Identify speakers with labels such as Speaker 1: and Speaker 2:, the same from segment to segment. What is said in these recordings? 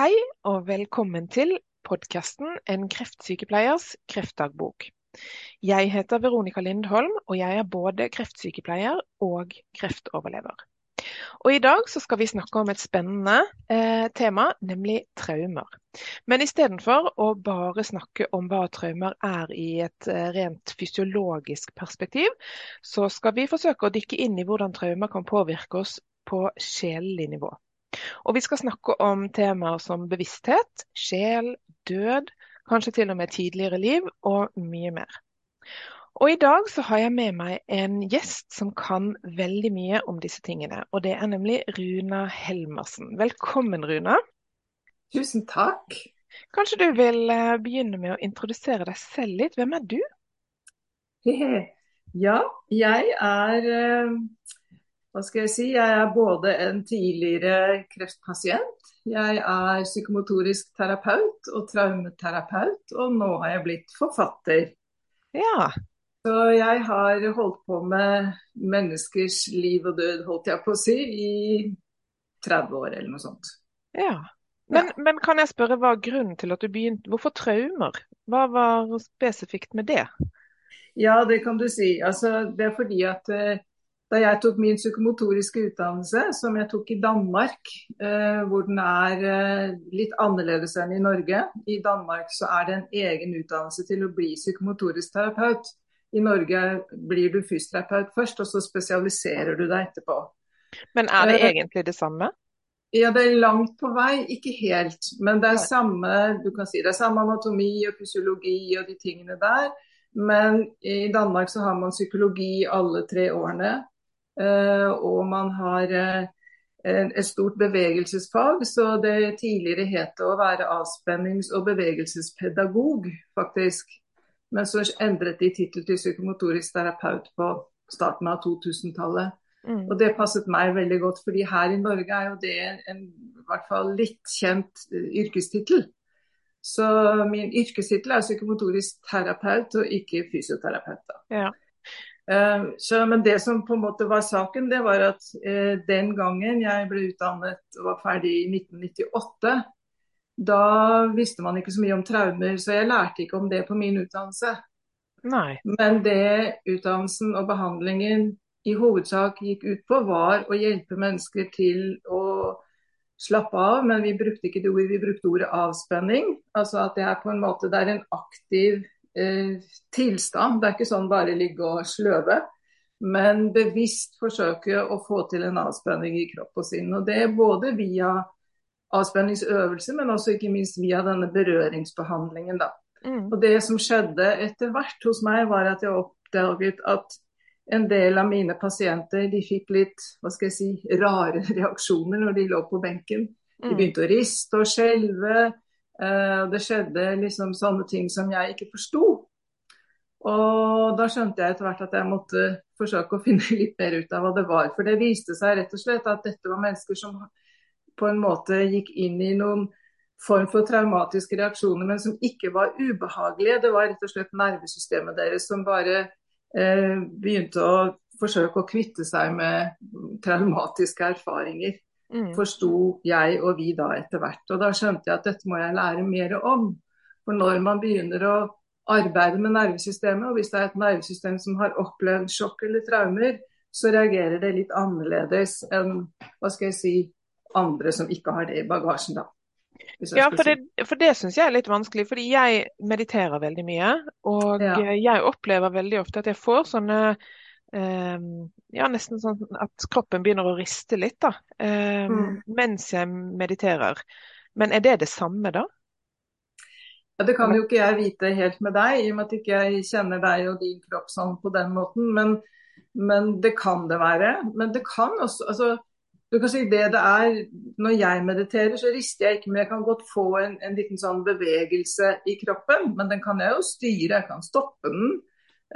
Speaker 1: Hei og velkommen til podkasten En kreftsykepleiers kreftdagbok. Jeg heter Veronica Lindholm, og jeg er både kreftsykepleier og kreftoverlever. Og I dag skal vi snakke om et spennende eh, tema, nemlig traumer. Men istedenfor å bare snakke om hva traumer er i et eh, rent fysiologisk perspektiv, så skal vi forsøke å dykke inn i hvordan traumer kan påvirke oss på sjelelig nivå. Og vi skal snakke om temaer som bevissthet, sjel, død, kanskje til og med tidligere liv, og mye mer. Og I dag så har jeg med meg en gjest som kan veldig mye om disse tingene. Og det er nemlig Runa Helmersen. Velkommen, Runa.
Speaker 2: Tusen takk.
Speaker 1: Kanskje du vil eh, begynne med å introdusere deg selv litt. Hvem er du?
Speaker 2: Ja, jeg er eh, hva skal jeg si, jeg er både en tidligere kreftpasient, jeg er psykomotorisk terapeut og traumeterapeut, og nå har jeg blitt forfatter.
Speaker 1: Ja.
Speaker 2: Så jeg har holdt på med menneskers liv og død, holdt jeg på å si, i 30 år eller noe sånt.
Speaker 1: Ja. Men, ja. men kan jeg spørre hva grunnen til at du begynte, hvorfor traumer? Hva var spesifikt med det?
Speaker 2: Ja, det kan du si. Altså, det er fordi at eh, da jeg tok min psykomotoriske utdannelse, som jeg tok i Danmark, eh, hvor den er eh, litt annerledes enn i Norge. I Danmark så er det en egen utdannelse til å bli psykomotorisk terapeut. I Norge blir du fysioterapeut først, og så spesialiserer du deg etterpå.
Speaker 1: Men er det eh, egentlig det samme?
Speaker 2: Ja, det er langt på vei. Ikke helt. Men det er samme du kan si det er samme anatomi og fysiologi og de tingene der. Men i Danmark så har man psykologi alle tre årene. Eh, og man har eh, et stort bevegelsesfag, så det tidligere het å være avspennings- og bevegelsespedagog, faktisk. Men så endret de tittel til psykomotorisk terapeut på starten av 2000-tallet. Mm. Og det passet meg veldig godt, fordi her i Norge er jo det en i hvert fall litt kjent eh, yrkestittel. Så min yrkestittel er psykomotorisk terapeut og ikke fysioterapeut. Da.
Speaker 1: Ja.
Speaker 2: Eh, så, men det som på en måte var saken, det var at eh, den gangen jeg ble utdannet og var ferdig i 1998, da visste man ikke så mye om traumer, så jeg lærte ikke om det på min utdannelse.
Speaker 1: Nei.
Speaker 2: Men det utdannelsen og behandlingen i hovedsak gikk ut på, var å hjelpe mennesker til å slappe av, men vi brukte ikke det ordet, vi brukte ordet avspenning. Altså at det er på en måte det er en aktiv tilstand. Det er ikke sånn bare ligge og sløve, men bevisst forsøke å få til en avspenning i kropp og sinn. Og Det er både via avspenningsøvelse, men også ikke minst via denne berøringsbehandlingen. da. Mm. Og Det som skjedde etter hvert hos meg, var at jeg oppdaget at en del av mine pasienter de fikk litt hva skal jeg si, rare reaksjoner når de lå på benken. De mm. begynte å riste og skjelve. Uh, det skjedde liksom sånne ting som jeg ikke forsto. Og da skjønte jeg etter hvert at jeg måtte forsøke å finne litt mer ut av hva det var. For det viste seg rett og slett at dette var mennesker som på en måte gikk inn i noen form for traumatiske reaksjoner, men som ikke var ubehagelige. Det var rett og slett nervesystemet deres som bare eh, begynte å forsøke å kvitte seg med traumatiske erfaringer mm. forsto jeg og vi da etter hvert. Og da skjønte jeg at dette må jeg lære mer om. For når man begynner å arbeide med nervesystemet, og hvis det er et nervesystem som har opplevd sjokk eller traumer, så reagerer det litt annerledes enn hva skal jeg si, andre som ikke har det i bagasjen. da.
Speaker 1: Ja, for det, for det syns jeg er litt vanskelig. Fordi jeg mediterer veldig mye. Og ja. jeg opplever veldig ofte at jeg får sånne ja, nesten sånn at kroppen begynner å riste litt da, ehm, mm. mens jeg mediterer. Men er det det samme da?
Speaker 2: Ja, Det kan jo ikke jeg vite helt med deg, i og med at jeg ikke kjenner deg og din kropp sånn på den måten. Men, men, det kan det være. Men det kan også altså, du kan si det det er, Når jeg mediterer, så rister jeg ikke, men jeg kan godt få en, en liten sånn bevegelse i kroppen. Men den kan jeg jo styre, jeg kan stoppe den.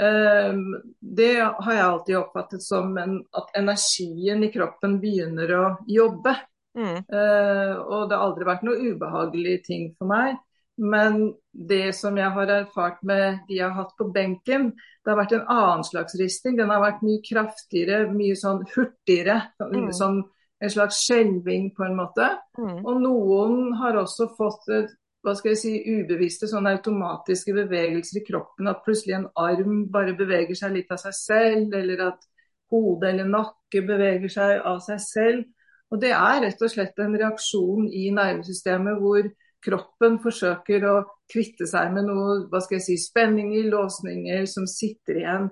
Speaker 2: Ehm, det har jeg alltid oppfattet som en, at energien i kroppen begynner å jobbe. Mm. Ehm, og det har aldri vært noe ubehagelig ting for meg. Men det som jeg har erfart med de jeg har hatt på benken, det har vært en annen slags risting. Den har vært mye kraftigere, mye sånn hurtigere. Mm. Sånn, en slags skjelving, på en måte.
Speaker 1: Mm.
Speaker 2: Og noen har også fått et, hva skal jeg si, ubevisste sånne automatiske bevegelser i kroppen. At plutselig en arm bare beveger seg litt av seg selv, eller at hode eller nakke beveger seg av seg selv. Og Det er rett og slett en reaksjon i nervesystemet hvor kroppen forsøker å kvitte seg med noe hva skal jeg si, spenninger, låsninger som sitter igjen,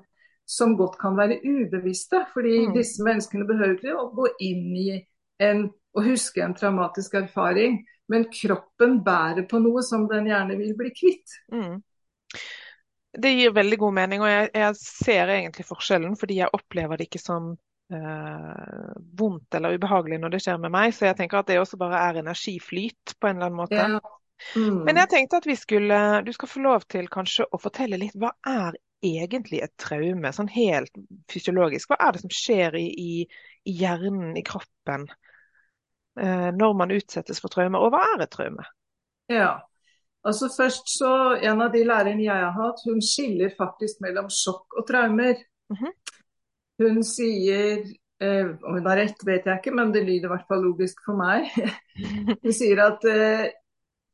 Speaker 2: som godt kan være ubevisste. Fordi mm. disse menneskene behøver ikke å gå inn i en, og huske en traumatisk erfaring, men kroppen bærer på noe som den gjerne vil bli kvitt. Mm.
Speaker 1: Det gir veldig god mening, og jeg, jeg, ser egentlig forskjellen, fordi jeg opplever det ikke som eh, vondt eller ubehagelig når det skjer med meg. Så jeg tenker at det også bare er energiflyt på en eller annen måte. Ja. Mm. Men jeg tenkte at vi skulle, du skal få lov til kanskje å fortelle litt. Hva er egentlig et traume, sånn helt fysiologisk? Hva er det som skjer i, i, i hjernen, i kroppen, når man utsettes for traume? Og hva er et traume?
Speaker 2: Ja, Altså først så, En av de lærerne jeg har hatt, hun skiller faktisk mellom sjokk og traumer. Mm -hmm. Hun sier eh, Om hun har rett, vet jeg ikke, men det lyder i hvert fall logisk for meg. hun sier at eh,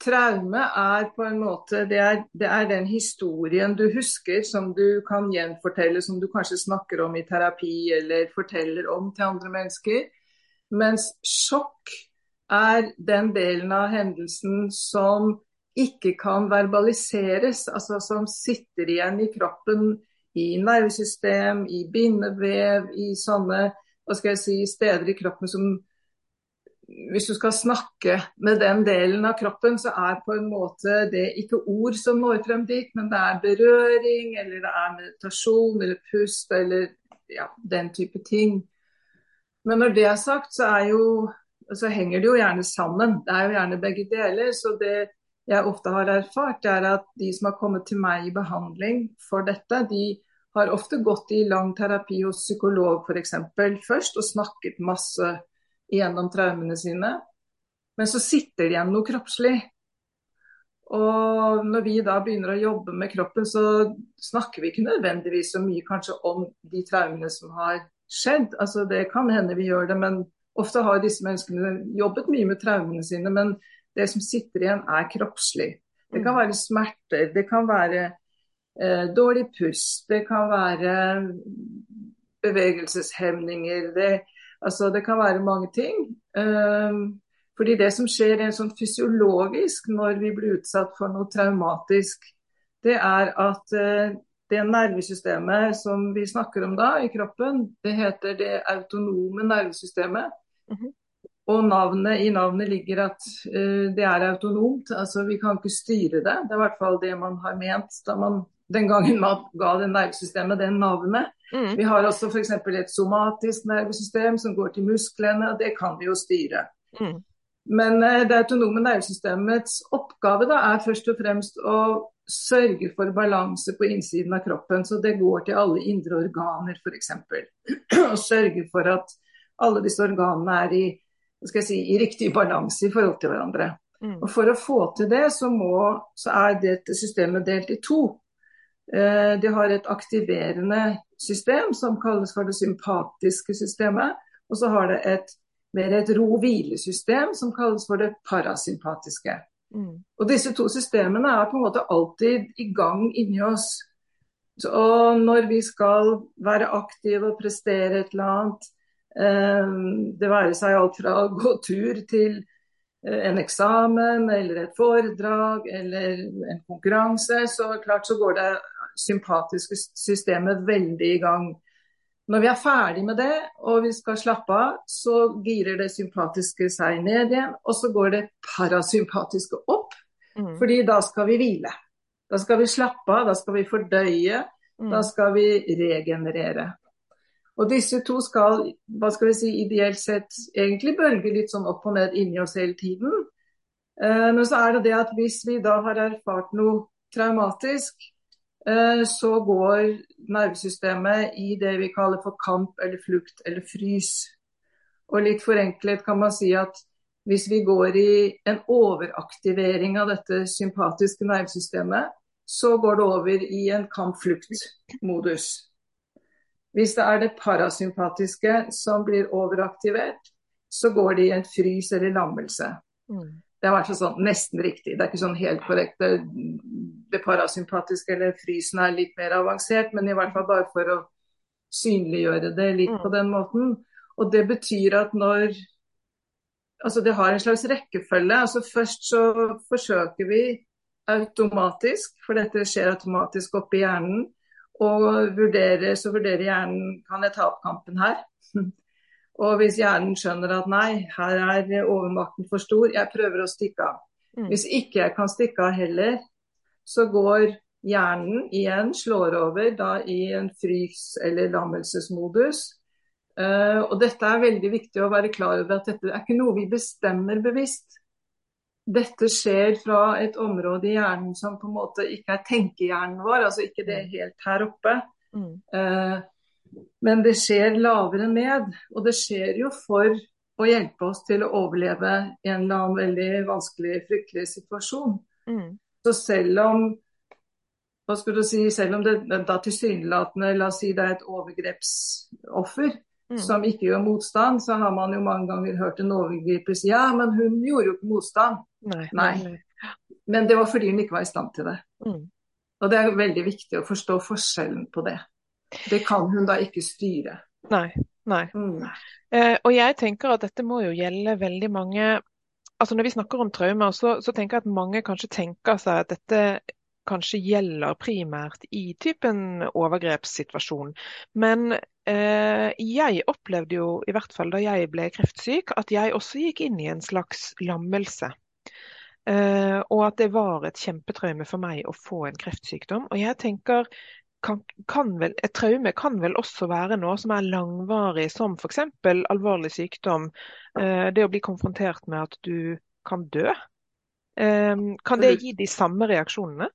Speaker 2: traume er på en måte det er, det er, den historien du husker som du kan gjenfortelle, som du kanskje snakker om i terapi eller forteller om til andre mennesker. Mens sjokk er den delen av hendelsen som ikke kan verbaliseres, altså som sitter igjen i kroppen, i nervesystem, i bindevev, i sånne hva skal jeg si, steder i kroppen som Hvis du skal snakke med den delen av kroppen, så er på en måte det ikke ord som når frem dit, men det er berøring, eller det er meditasjon, eller pust, eller ja, den type ting. Men når det er sagt, så, er jo, så henger det jo gjerne sammen. Det er jo gjerne begge deler. så det jeg ofte har erfart, er at de som har kommet til meg i behandling for dette, de har ofte gått i lang terapi hos psykolog f.eks. først og snakket masse gjennom traumene sine. Men så sitter det igjen noe kroppslig. Og når vi da begynner å jobbe med kroppen, så snakker vi ikke nødvendigvis så mye kanskje om de traumene som har skjedd. Altså Det kan hende vi gjør det, men ofte har disse menneskene jobbet mye med traumene sine. Men det som sitter igjen, er kroppslig. Det kan mm. være smerter, det kan være eh, dårlig pust, det kan være bevegelseshemninger. Det, altså, det kan være mange ting. Um, fordi det som skjer rent sånn fysiologisk når vi blir utsatt for noe traumatisk, det er at uh, det nervesystemet som vi snakker om da i kroppen, det heter det autonome nervesystemet. Mm -hmm. Og navnet, i navnet ligger at uh, det er autonomt. altså Vi kan ikke styre det. Det er i hvert fall det man har ment da man den gangen man ga det nervesystemet det navnet. Mm. Vi har også f.eks. et somatisk nervesystem som går til musklene, og det kan vi jo styre. Mm. Men uh, det autonome nervesystemets oppgave da er først og fremst å sørge for balanse på innsiden av kroppen. Så det går til alle indre organer f.eks. Og sørge for at alle disse organene er i si, i riktig balanse i forhold til hverandre. Mm. Og For å få til det, så, må, så er dette systemet delt i to. Eh, de har et aktiverende system som kalles for det sympatiske systemet. Og så har det et mer et ro-hvile-system som kalles for det parasympatiske. Mm. Og Disse to systemene er på en måte alltid i gang inni oss. Og når vi skal være aktive og prestere et eller annet, Eh, det være seg alt fra å gå tur til eh, en eksamen eller et foredrag eller en konkurranse, så klart så går det sympatiske systemet veldig i gang. Når vi er ferdig med det og vi skal slappe av, så girer det sympatiske seg ned igjen. Og så går det parasympatiske opp, mm. fordi da skal vi hvile. Da skal vi slappe av, da skal vi fordøye, mm. da skal vi regenerere. Og disse to skal, hva skal vi si, ideelt sett egentlig bølge litt sånn opp og ned inni oss hele tiden. Eh, men så er det det at hvis vi da har erfart noe traumatisk, så går nervesystemet i det vi kaller for kamp eller flukt eller frys. Og litt forenklet kan man si at hvis vi går i en overaktivering av dette sympatiske nervesystemet, så går det over i en kamp-flukt-modus. Hvis det er det parasympatiske som blir overaktivert, så går det i en frys eller lammelse.
Speaker 1: Mm.
Speaker 2: Det er i sånn nesten riktig. Det er ikke sånn helt korrekt. Det, det parasympatiske eller frysen er litt mer avansert, men i hvert fall bare for å synliggjøre det litt
Speaker 1: Mm.
Speaker 2: på den måten. Og det betyr at når Altså det har en slags rekkefølge. Altså først så forsøker vi automatisk, for dette skjer automatisk oppi hjernen, og vurderer, så vurderer hjernen kan jeg ta opp kampen her. Og hvis hjernen skjønner at nei, her er overmakten for stor, jeg prøver å stikke av.
Speaker 1: Mm.
Speaker 2: Hvis ikke jeg kan stikke av heller, så går hjernen igjen, slår over da i en frys- eller lammelsesmodus. Uh, og dette er veldig viktig å være klar over at dette er ikke noe vi bestemmer bevisst. Dette skjer fra et område i hjernen som på en måte ikke er tenkehjernen vår, altså ikke det helt her oppe.
Speaker 1: Mm.
Speaker 2: Eh, men det skjer lavere ned, og det skjer jo for å hjelpe oss til å overleve i en eller annen veldig vanskelig, fryktelig situasjon.
Speaker 1: Mm.
Speaker 2: Så selv om hva skulle du si, selv om det da tilsynelatende, la oss si det er et overgrepsoffer
Speaker 1: Mm.
Speaker 2: som ikke gjør motstand, så har man jo mange ganger hørt en overgriper si ja, men hun gjorde jo ikke motstand.
Speaker 1: Nei.
Speaker 2: Nei. Men det var fordi hun ikke var i stand til det.
Speaker 1: Mm.
Speaker 2: Og det er veldig viktig å forstå forskjellen på det. Det kan hun da ikke styre.
Speaker 1: Nei. Nei.
Speaker 2: Mm.
Speaker 1: Eh, og jeg tenker at dette må jo gjelde veldig mange altså Når vi snakker om traumer, så, så tenker jeg at mange kanskje tenker seg at dette kanskje gjelder primært i typen overgrepssituasjon. Men eh, jeg opplevde jo, i hvert fall da jeg ble kreftsyk, at jeg også gikk inn i en slags lammelse. Eh, og at det var et kjempetraume for meg å få en kreftsykdom. Og jeg tenker kan, kan vel, et traume kan vel også være noe som er langvarig, som f.eks. alvorlig sykdom. Eh, det å bli konfrontert med at du kan dø. Eh, kan det gi de samme reaksjonene?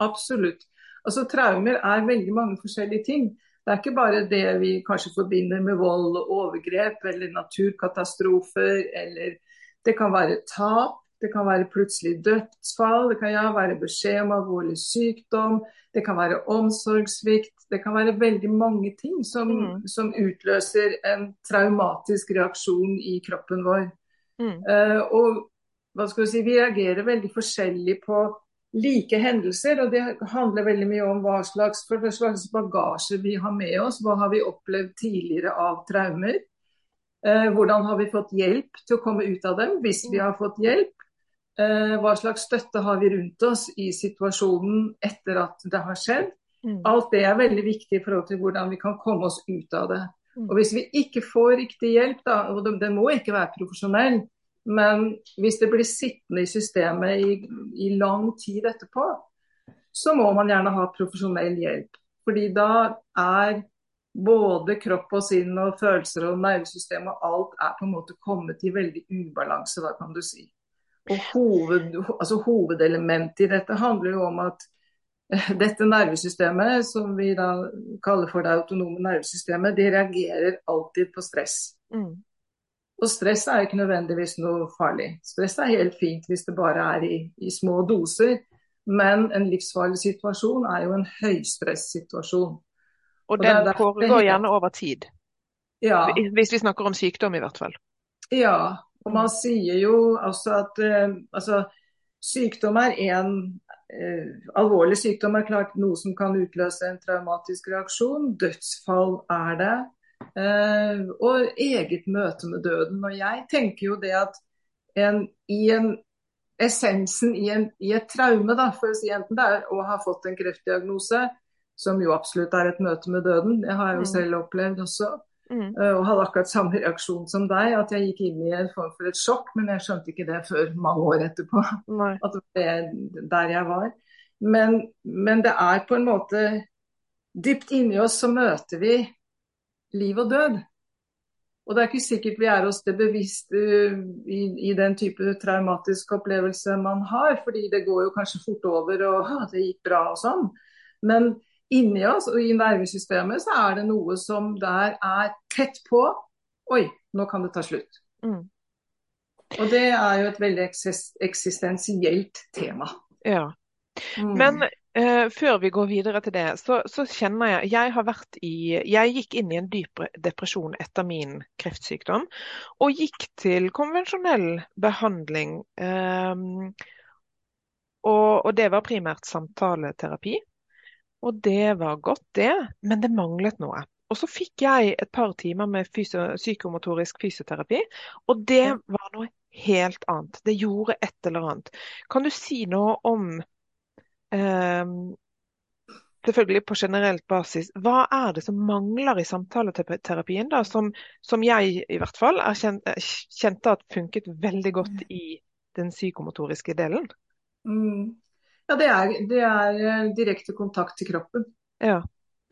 Speaker 2: Absolutt. Altså Traumer er veldig mange forskjellige ting. Det er ikke bare det vi kanskje forbinder med vold og overgrep eller naturkatastrofer. eller Det kan være tap, det kan være plutselig dødsfall, det kan ja, være beskjed om alvorlig sykdom, det kan være omsorgssvikt. Det kan være veldig mange ting som,
Speaker 1: Mm.
Speaker 2: som utløser en traumatisk reaksjon i kroppen vår.
Speaker 1: Mm.
Speaker 2: Uh, og hva skal vi si, vi reagerer veldig forskjellig på like hendelser. Og det handler veldig mye om hva slags, hva slags bagasje vi har med oss. Hva har vi opplevd tidligere av traumer? Eh, hvordan har vi fått hjelp til å komme ut av dem, hvis vi har fått hjelp? Eh, hva slags støtte har vi rundt oss i situasjonen etter at det har skjedd?
Speaker 1: Mm.
Speaker 2: Alt det er veldig viktig i forhold til hvordan vi kan komme oss ut av det.
Speaker 1: Mm.
Speaker 2: Og Hvis vi ikke får riktig hjelp, da, og det den må ikke være profesjonell, men hvis det blir sittende i systemet i, i lang tid etterpå, så må man gjerne ha profesjonell hjelp. Fordi da er både kropp og sinn og følelser og nervesystem og alt er på en måte kommet i veldig ubalanse, da kan du si. Og hoved, altså Hovedelementet i dette handler jo om at eh, dette nervesystemet, som vi da kaller for det autonome nervesystemet, de reagerer alltid på stress.
Speaker 1: Mm.
Speaker 2: Og stress er ikke nødvendigvis noe farlig. Stress er helt fint hvis det bare er i, i små doser. Men en livsfarlig situasjon er jo en høystresssituasjon.
Speaker 1: Og
Speaker 2: er
Speaker 1: den foregår gjerne over tid.
Speaker 2: Ja,
Speaker 1: Hvis vi snakker om sykdom, i hvert fall.
Speaker 2: ja. Og man sier jo også at eh, altså, sykdom er én eh, Alvorlig sykdom er klart noe som kan utløse en traumatisk reaksjon. Dødsfall er det. Eh, og eget møte med døden. Og jeg tenker jo det at en, i en essensen i, en, i et traume, da, for å si enten det er å ha fått en kreftdiagnose, som jo absolutt er et møte med døden, det har jeg jo
Speaker 1: Mm.
Speaker 2: selv opplevd også,
Speaker 1: Mm.
Speaker 2: eh, og hadde akkurat samme reaksjon som deg, at jeg gikk inn i en form for et sjokk, men jeg skjønte ikke det før mange år etterpå
Speaker 1: Nei.
Speaker 2: at det var der jeg var. Men, men det er på en måte Dypt inni oss så møter vi liv og død. Og det er ikke sikkert vi er oss det bevisst uh, i, i den type traumatisk opplevelse man har, fordi det går jo kanskje fort over og det gikk bra og sånn. Men inni oss og i nervesystemet så er det noe som der er tett på. Oi, nå kan det ta slutt.
Speaker 1: Mm.
Speaker 2: Og det er jo et veldig eksistensielt tema.
Speaker 1: Ja.
Speaker 2: Mm.
Speaker 1: Men eh, før vi går videre til det, så, så, kjenner jeg Jeg har vært i Jeg gikk inn i en dyp depresjon etter min kreftsykdom, og gikk til konvensjonell behandling. Eh, og, og, det var primært samtaleterapi. Og det var godt, det, men det manglet noe. Og så fikk jeg et par timer med psykomotorisk fysioterapi, og det var noe helt annet. Det gjorde et eller annet. Kan du si noe om eh, Selvfølgelig på generelt basis. Hva er det som mangler i samtaleterapien, da, som, som jeg i hvert fall kjente, kjente at funket veldig godt mm. i den psykomotoriske delen?
Speaker 2: Mm. Ja, det er, det er, eh, direkte kontakt til kroppen.
Speaker 1: Ja.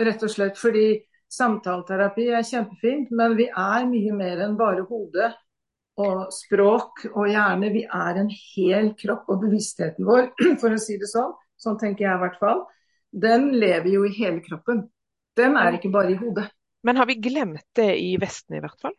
Speaker 2: Rett og slett fordi samtaleterapi er kjempefint, men vi er mye mer enn bare hodet og språk og hjerne. Vi er en hel kropp, og bevisstheten vår, for å si det sånn, sånn tenker jeg i hvert fall, den lever jo i hele kroppen. Den er ikke bare i hodet.
Speaker 1: Men har vi glemt det i Vesten i hvert fall?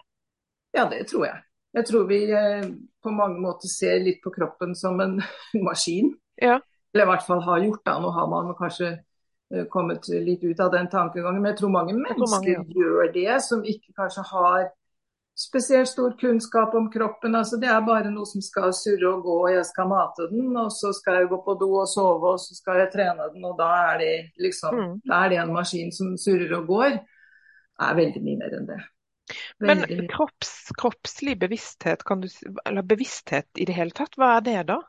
Speaker 2: Ja, det tror jeg. Jeg tror vi eh, på mange måter ser litt på kroppen som en maskin.
Speaker 1: Ja.
Speaker 2: Eller i hvert fall har gjort da. Nå har man kanskje eh, kommet litt ut av den tankegangen. Men jeg tror mange mennesker mange, ja. gjør det, som ikke kanskje har spesielt stor kunnskap om kroppen. altså Det er bare noe som skal surre og gå, og jeg skal mate den, og så skal jeg gå på do og sove, og så skal jeg trene den, og da er det liksom mm. da er det en maskin som surrer og går. Det er veldig mye mer enn det.
Speaker 1: Veldig Men kropps, kroppslig bevissthet, du, eller bevissthet i det hele tatt, hva er det da?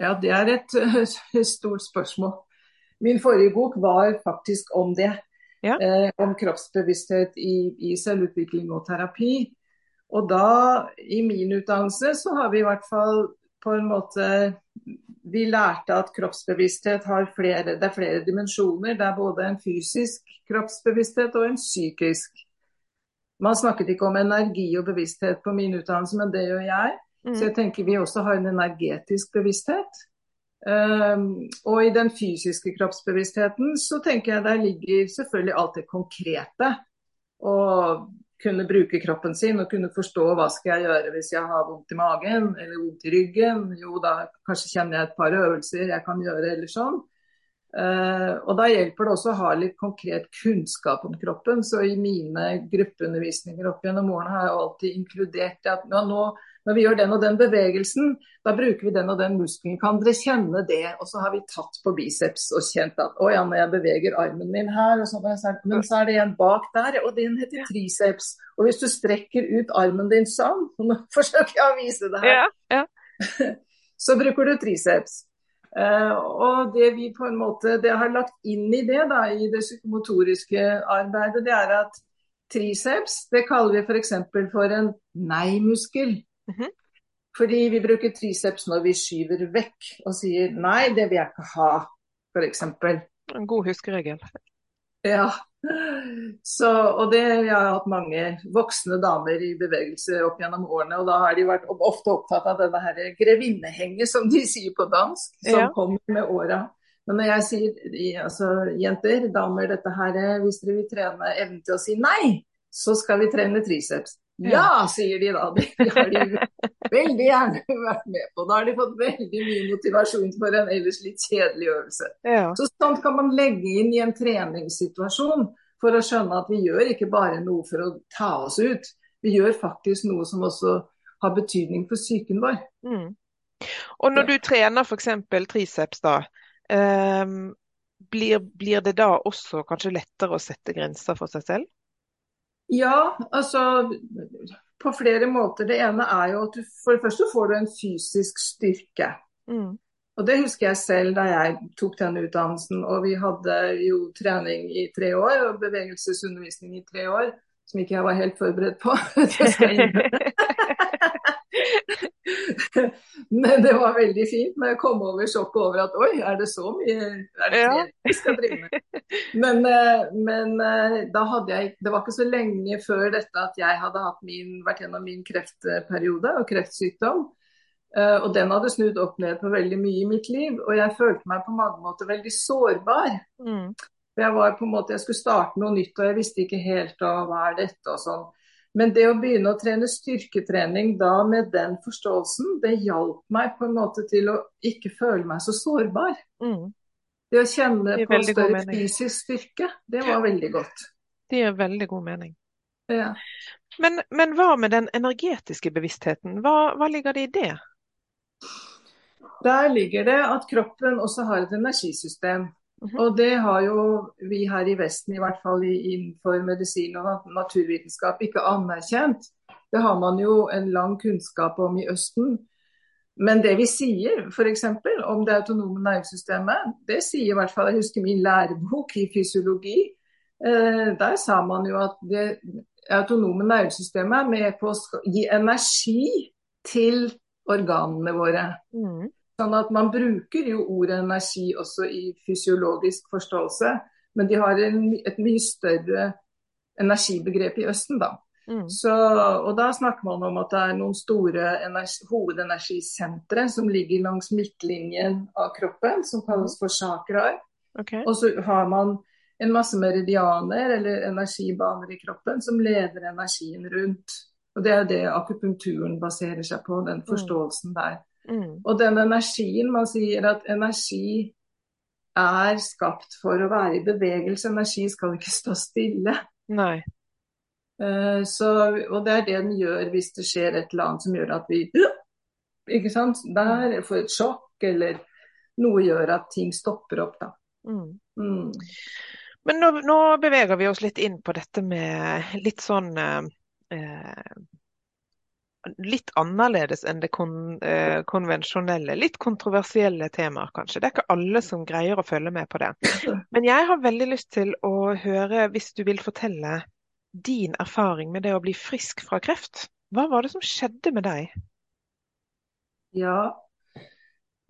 Speaker 2: Ja, det er et, stort spørsmål. Min forrige bok var faktisk om det. Ja. Eh, om kroppsbevissthet i, i selvutvikling og terapi. Og da, i min utdannelse, så har vi i hvert fall på en måte Vi lærte at kroppsbevissthet har flere, det er flere dimensjoner. Det er både en fysisk kroppsbevissthet og en psykisk. Man snakket ikke om energi og bevissthet på min utdannelse, men det gjør jeg. Mm. Så jeg tenker vi også har en energetisk bevissthet. Um, og i den fysiske kroppsbevisstheten så tenker jeg der ligger selvfølgelig alt det konkrete. Å kunne bruke kroppen sin og kunne forstå hva skal jeg gjøre hvis jeg har vondt i magen eller vondt i ryggen. Jo, da kanskje kjenner jeg et par øvelser jeg kan gjøre eller sånn. Uh, og Da hjelper det også å ha litt konkret kunnskap om kroppen. Så i mine gruppeundervisninger opp gjennom årene har jeg alltid inkludert at ja, nå når vi gjør den og den bevegelsen, da bruker vi den og den muskelen. Kan dere kjenne det? Og så har vi tatt på biceps og kjent at å ja, når jeg beveger armen min her, så, men så er det en bak der, og den heter triceps. Og hvis du strekker ut armen din sånn, nå forsøker jeg å vise det
Speaker 1: her, ja,
Speaker 2: ja. så bruker du triceps. Uh, og det vi på en måte det har lagt inn i det, da, i det psykomotoriske arbeidet, det er at triceps det kaller vi f.eks. For, for en nei-muskel. Mm -hmm. Fordi vi bruker triceps når vi skyver vekk og sier nei, det vil jeg ikke ha, f.eks.
Speaker 1: En god huskeregel.
Speaker 2: Ja. Så, og det, Jeg har hatt mange voksne damer i bevegelse opp gjennom årene. og Da har de vært ofte opptatt av denne her grevinnehenget, som de sier på dansk, som ja. kommer med åra. Men når jeg sier altså, jenter, damer, dette her, hvis dere vil trene evnen til å si nei, så skal vi trene triceps. Ja, sier de da. Det har de veldig gjerne vært med på. Da har de fått veldig mye motivasjon for en ellers litt kjedelig øvelse.
Speaker 1: Ja.
Speaker 2: Så sånt kan man legge inn i en treningssituasjon for å skjønne at vi gjør ikke bare noe for å ta oss ut. Vi gjør faktisk noe som også har betydning for psyken vår.
Speaker 1: Mm. Og når du trener f.eks. triceps, da. Um, blir, blir det da også kanskje lettere å sette grenser for seg selv?
Speaker 2: Ja, altså på flere måter. Det ene er jo at du for det første får du en fysisk styrke.
Speaker 1: Mm.
Speaker 2: Og det husker jeg selv da jeg tok den utdannelsen. Og vi hadde jo trening i tre år og bevegelsesundervisning i tre år. Som ikke jeg var helt forberedt på. Men det var veldig fint. Men jeg kom over sjokket over at oi, er det så mye er det ja. vi skal drive med? Men, eh, men, eh, da hadde jeg Det var ikke så lenge før dette at jeg hadde min, vært gjennom min kreftperiode og kreftsykdom. Eh, og den hadde snudd opp ned på veldig mye i mitt liv. Og jeg følte meg på mange måter veldig sårbar.
Speaker 1: Mm.
Speaker 2: Jeg var på en måte, jeg skulle starte noe nytt, og jeg visste ikke helt hva er dette og sånn. Men det å begynne å trene styrketrening da med den forståelsen, det hjalp meg på en måte til å ikke føle meg så sårbar.
Speaker 1: Mm.
Speaker 2: Det å kjenne
Speaker 1: Det
Speaker 2: på større fysisk styrke, det var veldig godt.
Speaker 1: Det gir veldig god mening.
Speaker 2: Ja.
Speaker 1: Men, men hva med den energetiske bevisstheten? Hva, hva ligger det i det?
Speaker 2: Der ligger det at kroppen også har et energisystem.
Speaker 1: Mhm.
Speaker 2: Og det har jo vi her i Vesten, i hvert fall i- innenfor medisin og naturvitenskap, ikke anerkjent. Det har man jo en lang kunnskap om i Østen. Men det vi sier, f.eks. om det autonome nervesystemet, det sier i hvert fall Jeg husker min lærebok i fysiologi. Eh, der sa man jo at det autonome nervesystemet er med på å gi energi til organene våre.
Speaker 1: Mm.
Speaker 2: Sånn at Man bruker jo ordet energi også i fysiologisk forståelse, men de har en, et mye større energibegrep i Østen, da.
Speaker 1: Mm.
Speaker 2: Så, og Da snakker man om at det er noen store energi, hovedenergisentre som ligger langs midtlinjen av kroppen, som kalles for chakraer.
Speaker 1: Okay.
Speaker 2: Og så har man en masse meridianer eller energibaner i kroppen som leder energien rundt. Og Det er det akupunkturen baserer seg på, den forståelsen der.
Speaker 1: Mm.
Speaker 2: Og den energien, man sier at energi er skapt for å være i bevegelse. Energi skal ikke stå stille.
Speaker 1: Nei.
Speaker 2: Eh, Så, og det er det den gjør hvis det skjer et eller annet som gjør at vi ikke sant, der får et sjokk, eller noe gjør at ting stopper opp. da.
Speaker 1: Mm.
Speaker 2: Mm.
Speaker 1: Men nå, nå beveger vi oss litt inn på dette med litt sånn eh, eh, Litt annerledes enn det kon, eh, konvensjonelle. Litt kontroversielle temaer, kanskje. Det er ikke alle som greier å følge med på det. Men jeg har veldig lyst til å høre, hvis du vil fortelle din erfaring med det å bli frisk fra kreft. Hva var det som skjedde med deg?
Speaker 2: Ja.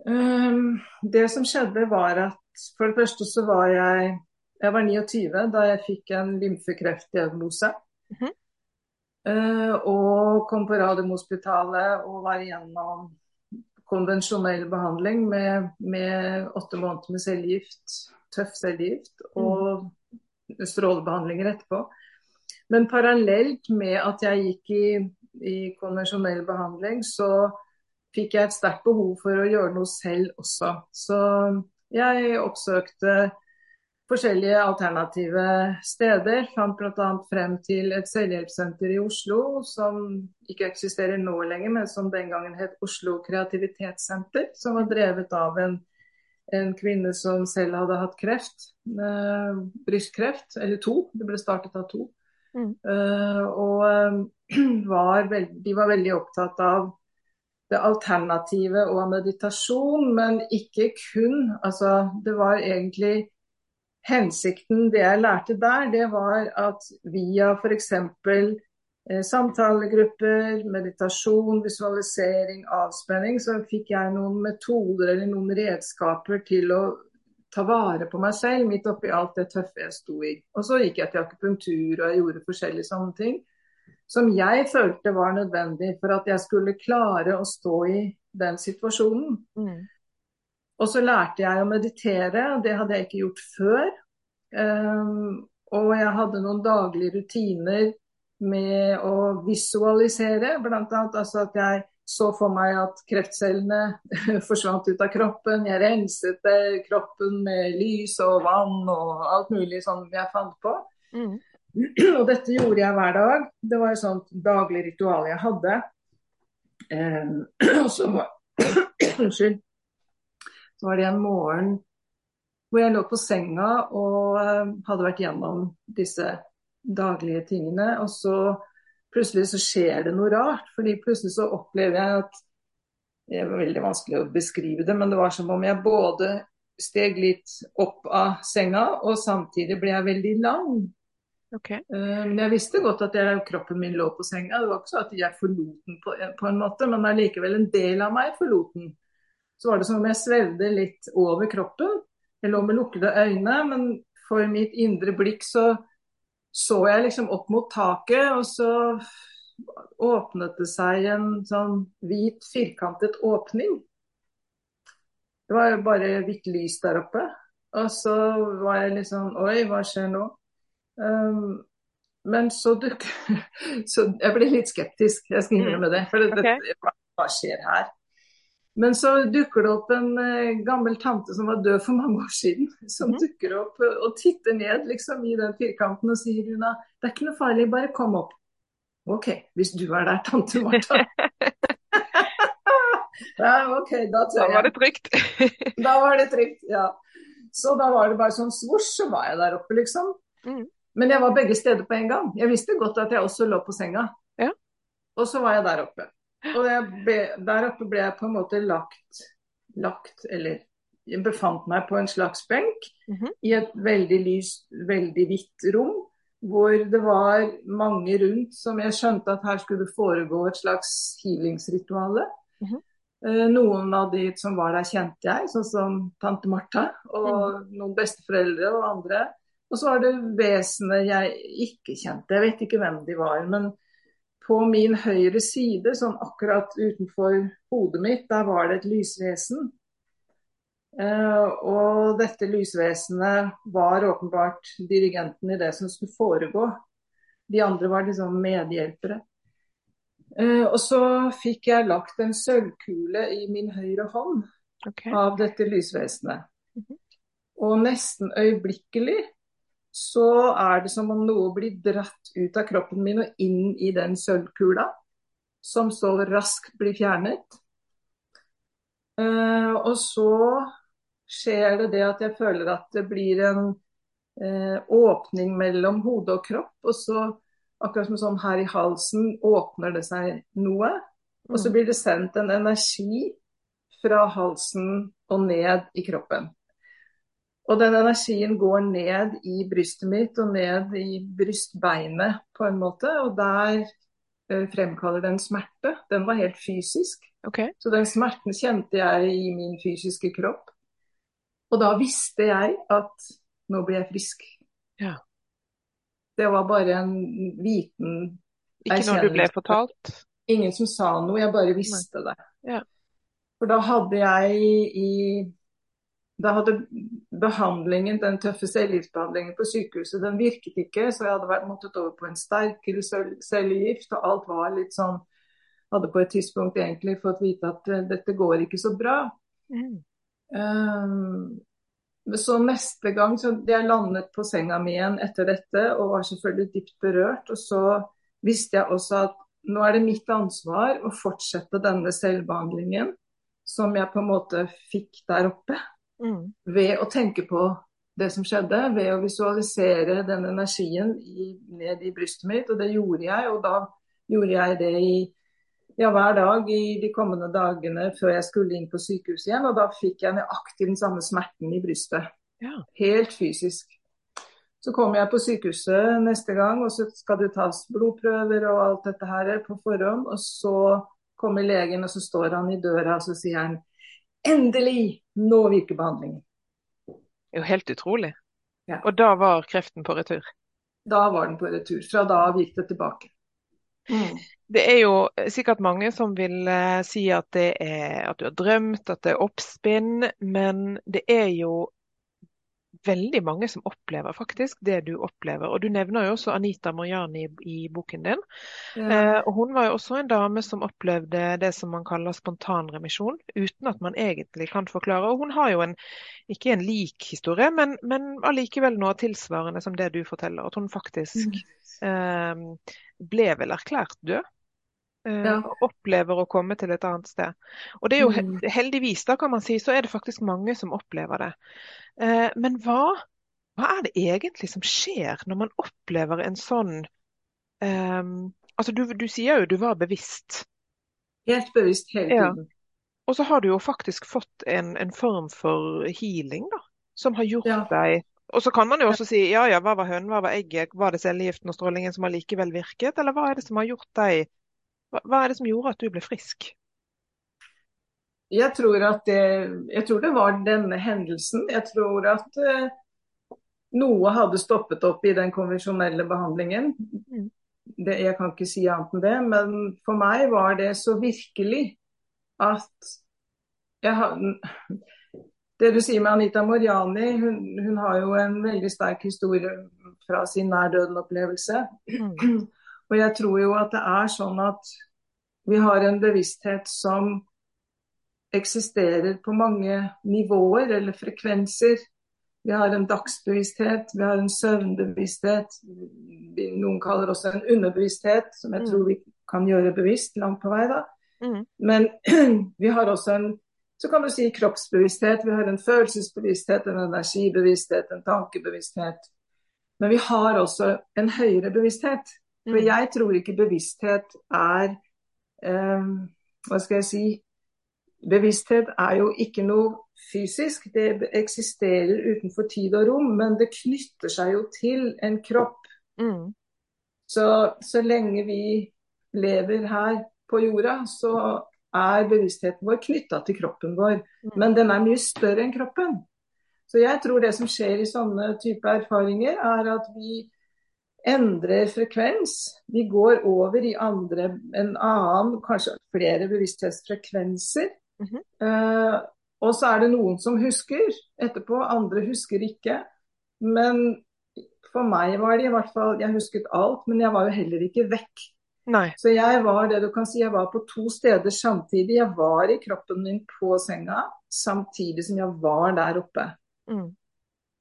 Speaker 2: um, det som skjedde var at for det første så var jeg jeg var 29 da jeg fikk en lymfekreftdiagnose.
Speaker 1: Mm
Speaker 2: Eh, og kom på Radiumhospitalet og var igjennom konvensjonell behandling med, med åtte måneder med cellegift, tøff cellegift, og strålebehandlinger etterpå. Men parallelt med at jeg gikk i, i konvensjonell behandling, så fikk jeg et sterkt behov for å gjøre noe selv også. Så jeg oppsøkte forskjellige alternative steder. Fant bl.a. frem til et selvhjelpssenter i Oslo som ikke eksisterer nå lenger, men som den gangen het Oslo kreativitetssenter. Som var drevet av en, en kvinne som selv hadde hatt kreft. Eh, brystkreft, eller to. Det ble startet av to.
Speaker 1: Mm.
Speaker 2: Eh, og eh, var veld, de var veldig opptatt av det alternative og meditasjon, men ikke kun. Altså, det var egentlig hensikten, det jeg lærte der, det var at via f.eks. Eh, samtalegrupper, meditasjon, visualisering, avspenning, så fikk jeg noen metoder eller noen redskaper til å ta vare på meg selv midt oppi alt det tøffe jeg sto i. Og så gikk jeg til akupunktur og jeg gjorde forskjellige sånne ting som jeg følte var nødvendig for at jeg skulle klare å stå i den situasjonen.
Speaker 1: Mm.
Speaker 2: Og så lærte jeg å meditere, det hadde jeg ikke gjort før. Um, og jeg hadde noen daglige rutiner med å visualisere, bl.a. Altså at jeg så for meg at kreftcellene forsvant ut av kroppen. Jeg renset kroppen med lys og vann og alt mulig sånn jeg fant på.
Speaker 1: Mm.
Speaker 2: Og dette gjorde jeg hver dag. Det var et sånt daglig ritual jeg hadde. Um, og så var Unnskyld. Så var det en morgen hvor jeg lå på senga og um, hadde vært gjennom disse daglige tingene. Og så plutselig så skjer det noe rart. fordi plutselig så opplever jeg at Det er veldig vanskelig å beskrive det, men det var som om jeg både steg litt opp av senga, og samtidig ble jeg veldig lang.
Speaker 1: Ok.
Speaker 2: Uh, Men jeg visste godt at jeg, kroppen min lå på senga. Det var ikke så at jeg forlot den på, på en måte, men allikevel en del av meg forlot den. Så var det som om jeg svevde litt over kroppen. Jeg lå med lukkede øyne, men for mitt indre blikk så så jeg liksom opp mot taket, og så åpnet det seg en sånn hvit, firkantet åpning. Det var bare hvitt lys der oppe. Og så var jeg liksom Oi, hva skjer nå? Um, men så dukker Så jeg ble litt skeptisk, jeg skal innrømme det. For det,
Speaker 1: okay.
Speaker 2: det, hva skjer her? Men så dukker det opp en eh, gammel tante som var død for mange år siden, som
Speaker 1: Mhm.
Speaker 2: dukker opp eh, og titter ned liksom i den firkanten og sier Runa, det er ikke noe farlig, bare kom opp. OK, hvis du er der, tante Martha. ja, OK, da
Speaker 1: Da var det trygt.
Speaker 2: Da var det trygt, ja. Så da var det bare sånn svosj, så var jeg der oppe, liksom.
Speaker 1: Mm.
Speaker 2: Men jeg var begge steder på en gang. Jeg visste godt at jeg også lå på senga.
Speaker 1: Ja.
Speaker 2: Og så var jeg der oppe. Og ble, der oppe ble jeg på en måte lagt, lagt eller jeg befant meg på en slags benk
Speaker 1: Mhm.
Speaker 2: i et veldig lyst, veldig hvitt rom. Hvor det var mange rundt som jeg skjønte at her skulle foregå et slags healingsrituale.
Speaker 1: Mm
Speaker 2: -hmm. Noen av de som var der, kjente jeg, sånn som tante Martha. Og noen besteforeldre og andre. Og så var det vesener jeg ikke kjente. Jeg vet ikke hvem de var. Men på min høyre side, sånn akkurat utenfor hodet mitt, der var det et lysvesen. Eh, og dette lysvesenet var åpenbart dirigenten i det som skulle foregå. De andre var liksom medhjelpere. Eh, og så fikk jeg lagt en sølvkule i min høyre hånd
Speaker 1: okay.
Speaker 2: av dette lysvesenet.
Speaker 1: Mhm.
Speaker 2: Og nesten øyeblikkelig så er det som om noe blir dratt ut av kroppen min og inn i den sølvkula, som så raskt blir fjernet. Eh, og så skjer det det at jeg føler at det blir en eh, åpning mellom hode og kropp, og så akkurat som sånn her i halsen åpner det seg noe. Og så
Speaker 1: Mm.
Speaker 2: blir det sendt en energi fra halsen og ned i kroppen. Og den energien går ned i brystet mitt og ned i brystbeinet på en måte. Og der eh, fremkaller den smerte. Den var helt fysisk.
Speaker 1: Okay.
Speaker 2: Så den smerten kjente jeg i min fysiske kropp. Og da visste jeg at nå blir jeg frisk.
Speaker 1: Ja.
Speaker 2: Det var bare en liten
Speaker 1: Ikke når du ble fortalt?
Speaker 2: Ingen som sa noe, jeg bare visste det.
Speaker 1: Ja.
Speaker 2: For da hadde jeg i Da hadde behandlingen, den tøffe cellegiftbehandlingen på sykehuset, den virket ikke, så jeg hadde vært måttet over på en sterkere cell- cellegift, og alt var litt sånn Hadde på et tidspunkt egentlig fått vite at eh, dette går ikke så bra.
Speaker 1: Mm.
Speaker 2: Um, så neste gang så jeg landet på senga mi igjen etter dette og var selvfølgelig dypt berørt. Og så visste jeg også at nå er det mitt ansvar å fortsette denne selvbehandlingen som jeg på en måte fikk der oppe,
Speaker 1: Mm.
Speaker 2: ved å tenke på det som skjedde, ved å visualisere den energien i, ned i brystet mitt. Og det gjorde jeg, og da gjorde jeg det i ja, hver dag i de kommende dagene før jeg skulle inn på sykehuset igjen. Og da fikk jeg nøyaktig den samme smerten i brystet.
Speaker 1: Ja.
Speaker 2: Helt fysisk. Så kommer jeg på sykehuset neste gang, og så skal det tas blodprøver og alt dette her på forhånd. Og så kommer legen, og så står han i døra, og så sier han endelig, nå virker behandlingen.
Speaker 1: Det er jo helt utrolig.
Speaker 2: Ja.
Speaker 1: Og da var kreften på retur.
Speaker 2: Da var den på retur. Fra da av gikk det tilbake. Mm.
Speaker 1: Det er jo sikkert mange som vil eh, si at det er at du har drømt, at det er oppspinn, men det er jo veldig mange som opplever faktisk det du opplever. Og du nevner jo også Anita Moriani i, i boken din.
Speaker 2: Ja.
Speaker 1: Eh, og hun var jo også en dame som opplevde det som man kaller spontanremisjon, uten at man egentlig kan forklare. Og hun har jo en, ikke en lik historie, men, men allikevel noe tilsvarende som det du forteller. At hun faktisk eh, ble vel erklært død. Eh,
Speaker 2: Ja.
Speaker 1: opplever å komme til et annet sted. Og det er jo
Speaker 2: Mm.
Speaker 1: heldigvis, da kan man si, så er det faktisk mange som opplever det. Eh, men hva, hva er det egentlig som skjer når man opplever en sånn um, Altså, du, du sier jo du var bevisst,
Speaker 2: Helt bevisst hele
Speaker 1: Ja. og så har du jo faktisk fått en, en form for healing, da, som har gjort
Speaker 2: Ja.
Speaker 1: deg Og så kan man jo også si ja ja, hva var hønen, hva var egget, var det cellegiften og strålingen som allikevel virket, eller hva er det som har gjort deg hva, er det som gjorde at du ble frisk?
Speaker 2: Jeg tror det, jeg tror det var denne hendelsen. Jeg tror at eh, noe hadde stoppet opp i den konvensjonelle behandlingen.
Speaker 1: Mm.
Speaker 2: Det, jeg kan ikke si annet enn det, men for meg var det så virkelig at jeg har, Det du sier med Anita Moriani, hun, hun har jo en veldig sterk historie fra sin nær-døden-opplevelse.
Speaker 1: Mm.
Speaker 2: Og jeg tror jo at det er sånn at vi har en bevissthet som eksisterer på mange nivåer eller frekvenser. Vi har en dagsbevissthet, vi har en søvnbevissthet. Noen kaller også en underbevissthet, som jeg mm. tror vi kan gjøre bevisst langt på vei. da. Mm. Men vi har også en så kan du si kroppsbevissthet. Vi har en følelsesbevissthet, en energibevissthet, en tankebevissthet. Men vi har også en høyere bevissthet. For mm. jeg tror ikke bevissthet er eh, Hva skal jeg si Bevissthet er jo ikke noe fysisk. Det eksisterer utenfor tid og rom, men det knytter seg jo til en kropp. Mm. Så, så lenge vi lever her på jorda, så er bevisstheten vår knytta til kroppen vår. Mm. Men den er mye større enn kroppen. Så jeg tror det som skjer i sånne type erfaringer, er at vi endrer frekvens. Vi går over i andre, en annen, kanskje flere bevissthetsfrekvenser. Mm -hmm. uh, og så er det noen som husker etterpå, andre husker ikke. Men for meg var det i hvert fall Jeg husket alt, men jeg var jo heller ikke vekk. Nei. Så jeg var det du kan si, jeg var på to steder samtidig. Jeg var i kroppen min på senga samtidig som jeg var der oppe. Mm.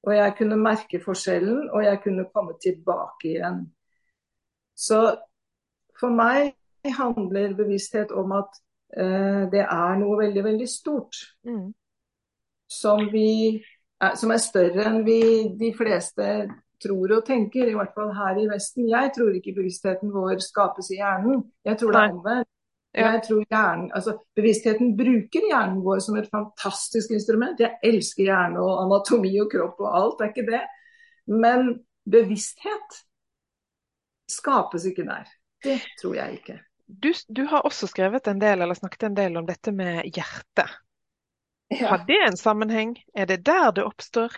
Speaker 2: Og jeg kunne merke forskjellen, og jeg kunne komme tilbake igjen. Så for meg handler bevissthet om at uh, det er noe veldig, veldig stort. Mm. Som, vi, er, som er større enn vi de fleste tror og tenker, i hvert fall her i Vesten. Jeg tror ikke bevisstheten vår skapes i hjernen. Jeg tror det er omvendt. Jeg tror hjernen, altså Bevisstheten bruker hjernen vår som et fantastisk instrument. Jeg elsker hjerne og anatomi og kropp og alt, det er ikke det. Men bevissthet skapes ikke der. Det tror jeg ikke.
Speaker 1: Du, du har også skrevet en del, eller snakket en del om dette med hjertet. Ja. Har det en sammenheng? Er det der det oppstår?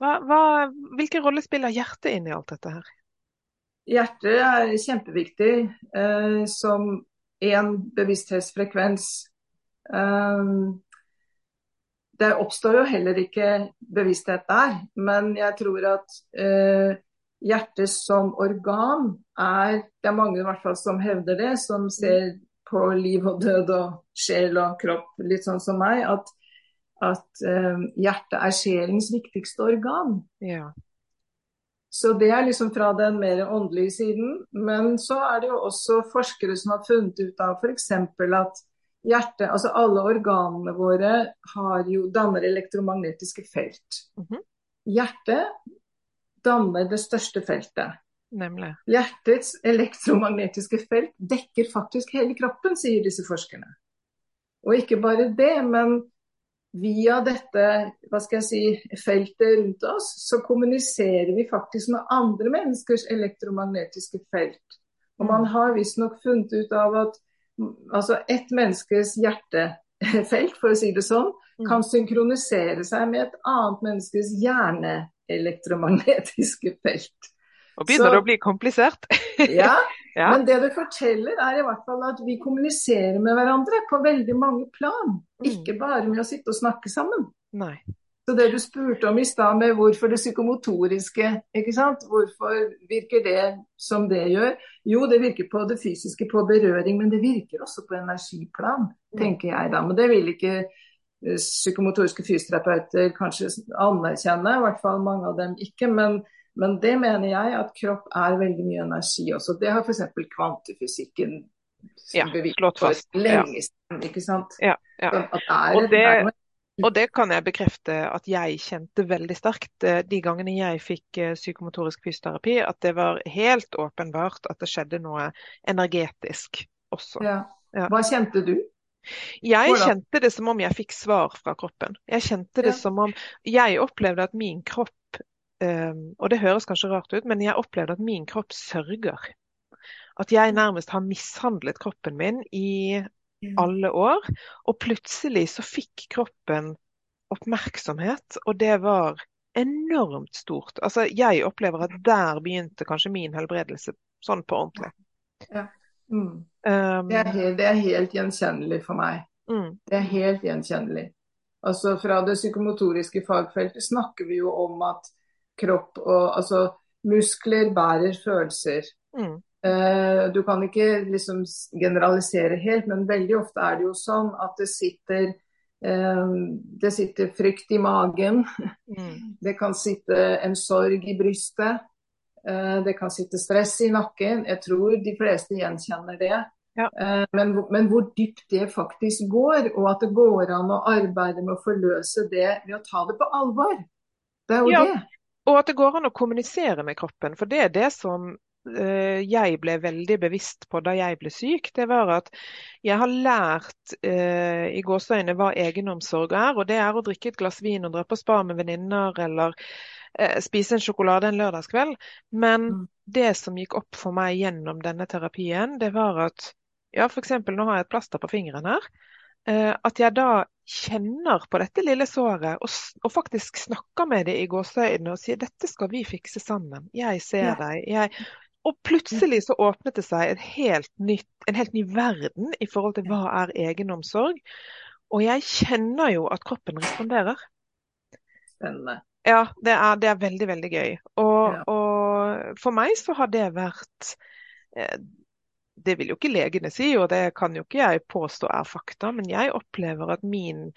Speaker 1: Hva, hva, hvilken rolle spiller hjertet inn i alt dette her?
Speaker 2: Hjertet er kjempeviktig eh, som én bevissthetsfrekvens. Um, det oppstår jo heller ikke bevissthet der, men jeg tror at uh, hjertet som organ er Det er mange i hvert fall som hevder det, som ser på liv og død og sjel og kropp litt sånn som meg, at, at uh, hjertet er sjelens viktigste organ. Ja. Så det er liksom fra den mer åndelige siden. Men så er det jo også forskere som har funnet ut av f.eks. at hjertet, altså alle organene våre har jo, danner elektromagnetiske felt. Mm -hmm. Hjertet danner det største feltet. Nemlig. Hjertets elektromagnetiske felt dekker faktisk hele kroppen, sier disse forskerne. Og ikke bare det, men via dette hva skal jeg si, feltet rundt oss, så kommuniserer vi faktisk med andre menneskers elektromagnetiske felt. Og man mm. har visstnok funnet ut av at altså ett menneskes hjertefelt, for å si det sånn, mm. kan synkronisere seg med et annet menneskes hjerneelektromagnetiske felt.
Speaker 1: Nå begynner det å bli komplisert.
Speaker 2: ja, ja, men det du forteller er i hvert fall at vi kommuniserer med hverandre på veldig mange plan. Mm. Ikke bare med å sitte og snakke sammen. Nei. Så det du spurte om i stad med hvorfor det psykomotoriske, ikke sant? hvorfor virker det som det gjør? Jo, det virker på det fysiske, på berøring, men det virker også på energiplan, mm. tenker jeg da. Men det vil ikke eh, psykomotoriske fysioterapeuter kanskje anerkjenne, i hvert fall mange av dem ikke. men men det mener jeg at kropp er veldig mye energi også. Det har f.eks. kvantefysikken
Speaker 1: ja, slått fast.
Speaker 2: lenge siden. ikke sant?
Speaker 1: Ja, ja. Sånn og, det, og, det, kan jeg bekrefte at jeg kjente veldig sterkt eh, de gangene jeg fikk eh, psykomotorisk fysioterapi, at det var helt åpenbart at det skjedde noe energetisk også.
Speaker 2: Hva kjente du?
Speaker 1: Jeg kjente det som om jeg fikk svar fra kroppen. Jeg kjente det som om Jeg opplevde at min kropp og det høres kanskje rart ut, men jeg opplevde at min kropp sørger. At jeg nærmest har mishandlet kroppen min i alle år. Og plutselig så fikk kroppen oppmerksomhet, og det var enormt stort. Altså, jeg opplever at der begynte kanskje min helbredelse sånn på ordentlig. Ja.
Speaker 2: Mm. Um, det, er helt, det, er helt, gjenkjennelig for meg. Mm. Det er helt gjenkjennelig. Altså Fra det psykomotoriske fagfeltet snakker vi jo om at kropp og altså muskler bærer følelser. Mm. Uh, du kan ikke liksom generalisere helt, men veldig ofte er det jo sånn at det sitter uh, det sitter frykt i magen. Mm. Det kan sitte en sorg i brystet. Uh, det kan sitte stress i nakken. Jeg tror de fleste gjenkjenner det. Ja. Men, men, hvor dypt det faktisk går, og at det går an å arbeide med å forløse det ved å ta det på alvor. Det er jo ja. det.
Speaker 1: Og at det går an å kommunisere med kroppen. For det er det som uh, jeg ble veldig bevisst på da jeg ble syk. Det var at jeg har lært eh, i gåseøyne hva egenomsorg er. Og det er å drikke et glass vin og dra på spa med venninner eller eh, spise en sjokolade en lørdagskveld. Men mm. det som gikk opp for meg gjennom denne terapien, det var at ja, f.eks. nå har jeg et plaster på fingeren her. At jeg da kjenner på dette lille såret og, og faktisk snakker med det i gåseøynene og sier dette skal vi fikse sammen. Jeg ser ja. deg. Jeg... Og plutselig så åpnet det seg helt nytt, en helt ny verden i forhold til hva er egenomsorg. Og jeg kjenner jo at kroppen responderer.
Speaker 2: Spennende.
Speaker 1: Ja, det er, det er veldig, veldig gøy. Og, ja. og, for meg så har det vært eh, det vil jo ikke legene si, og det kan jo ikke jeg påstå er fakta, men jeg opplever at min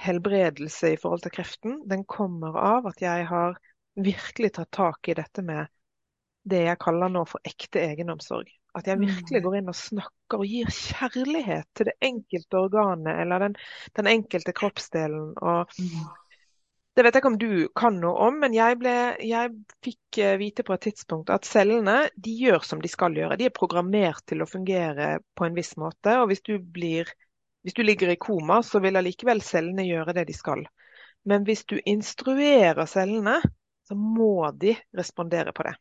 Speaker 1: helbredelse i forhold til kreften, den kommer av at jeg har virkelig tatt tak i dette med det jeg kaller nå for ekte egenomsorg. At jeg virkelig mm. går inn og snakker og gir kjærlighet til det enkelte organet eller den, den enkelte kroppsdelen. Og mm. Det vet jeg ikke om du kan noe om, men jeg, ble, jeg, fikk eh, vite på et tidspunkt at cellene de gjør som de skal gjøre. De er programmert til å fungere på en viss måte. og Hvis du, blir, hvis du ligger i koma, så vil allikevel cellene gjøre det de skal. Men hvis du instruerer cellene, så må de respondere på det.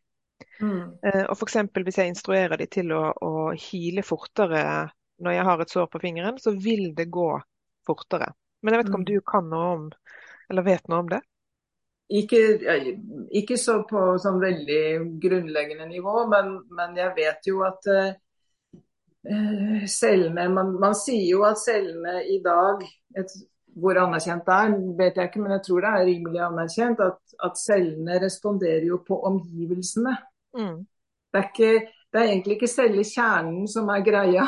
Speaker 1: Mm. Eh, og f.eks. hvis jeg instruerer de til å, å hile fortere når jeg har et sår på fingeren, så vil det gå fortere. Men jeg vet ikke om mm. du kan noe om eller vet noe om det?
Speaker 2: Ikke, ikke så på sånn veldig grunnleggende nivå, men, men jeg vet jo at uh, cellene man, man, sier jo at cellene i dag et, Hvor anerkjent det er, vet jeg ikke, men jeg tror det er rimelig anerkjent. At, at cellene responderer jo på omgivelsene. Mm. Det, er ikke, det, er egentlig ikke selve kjernen som er greia,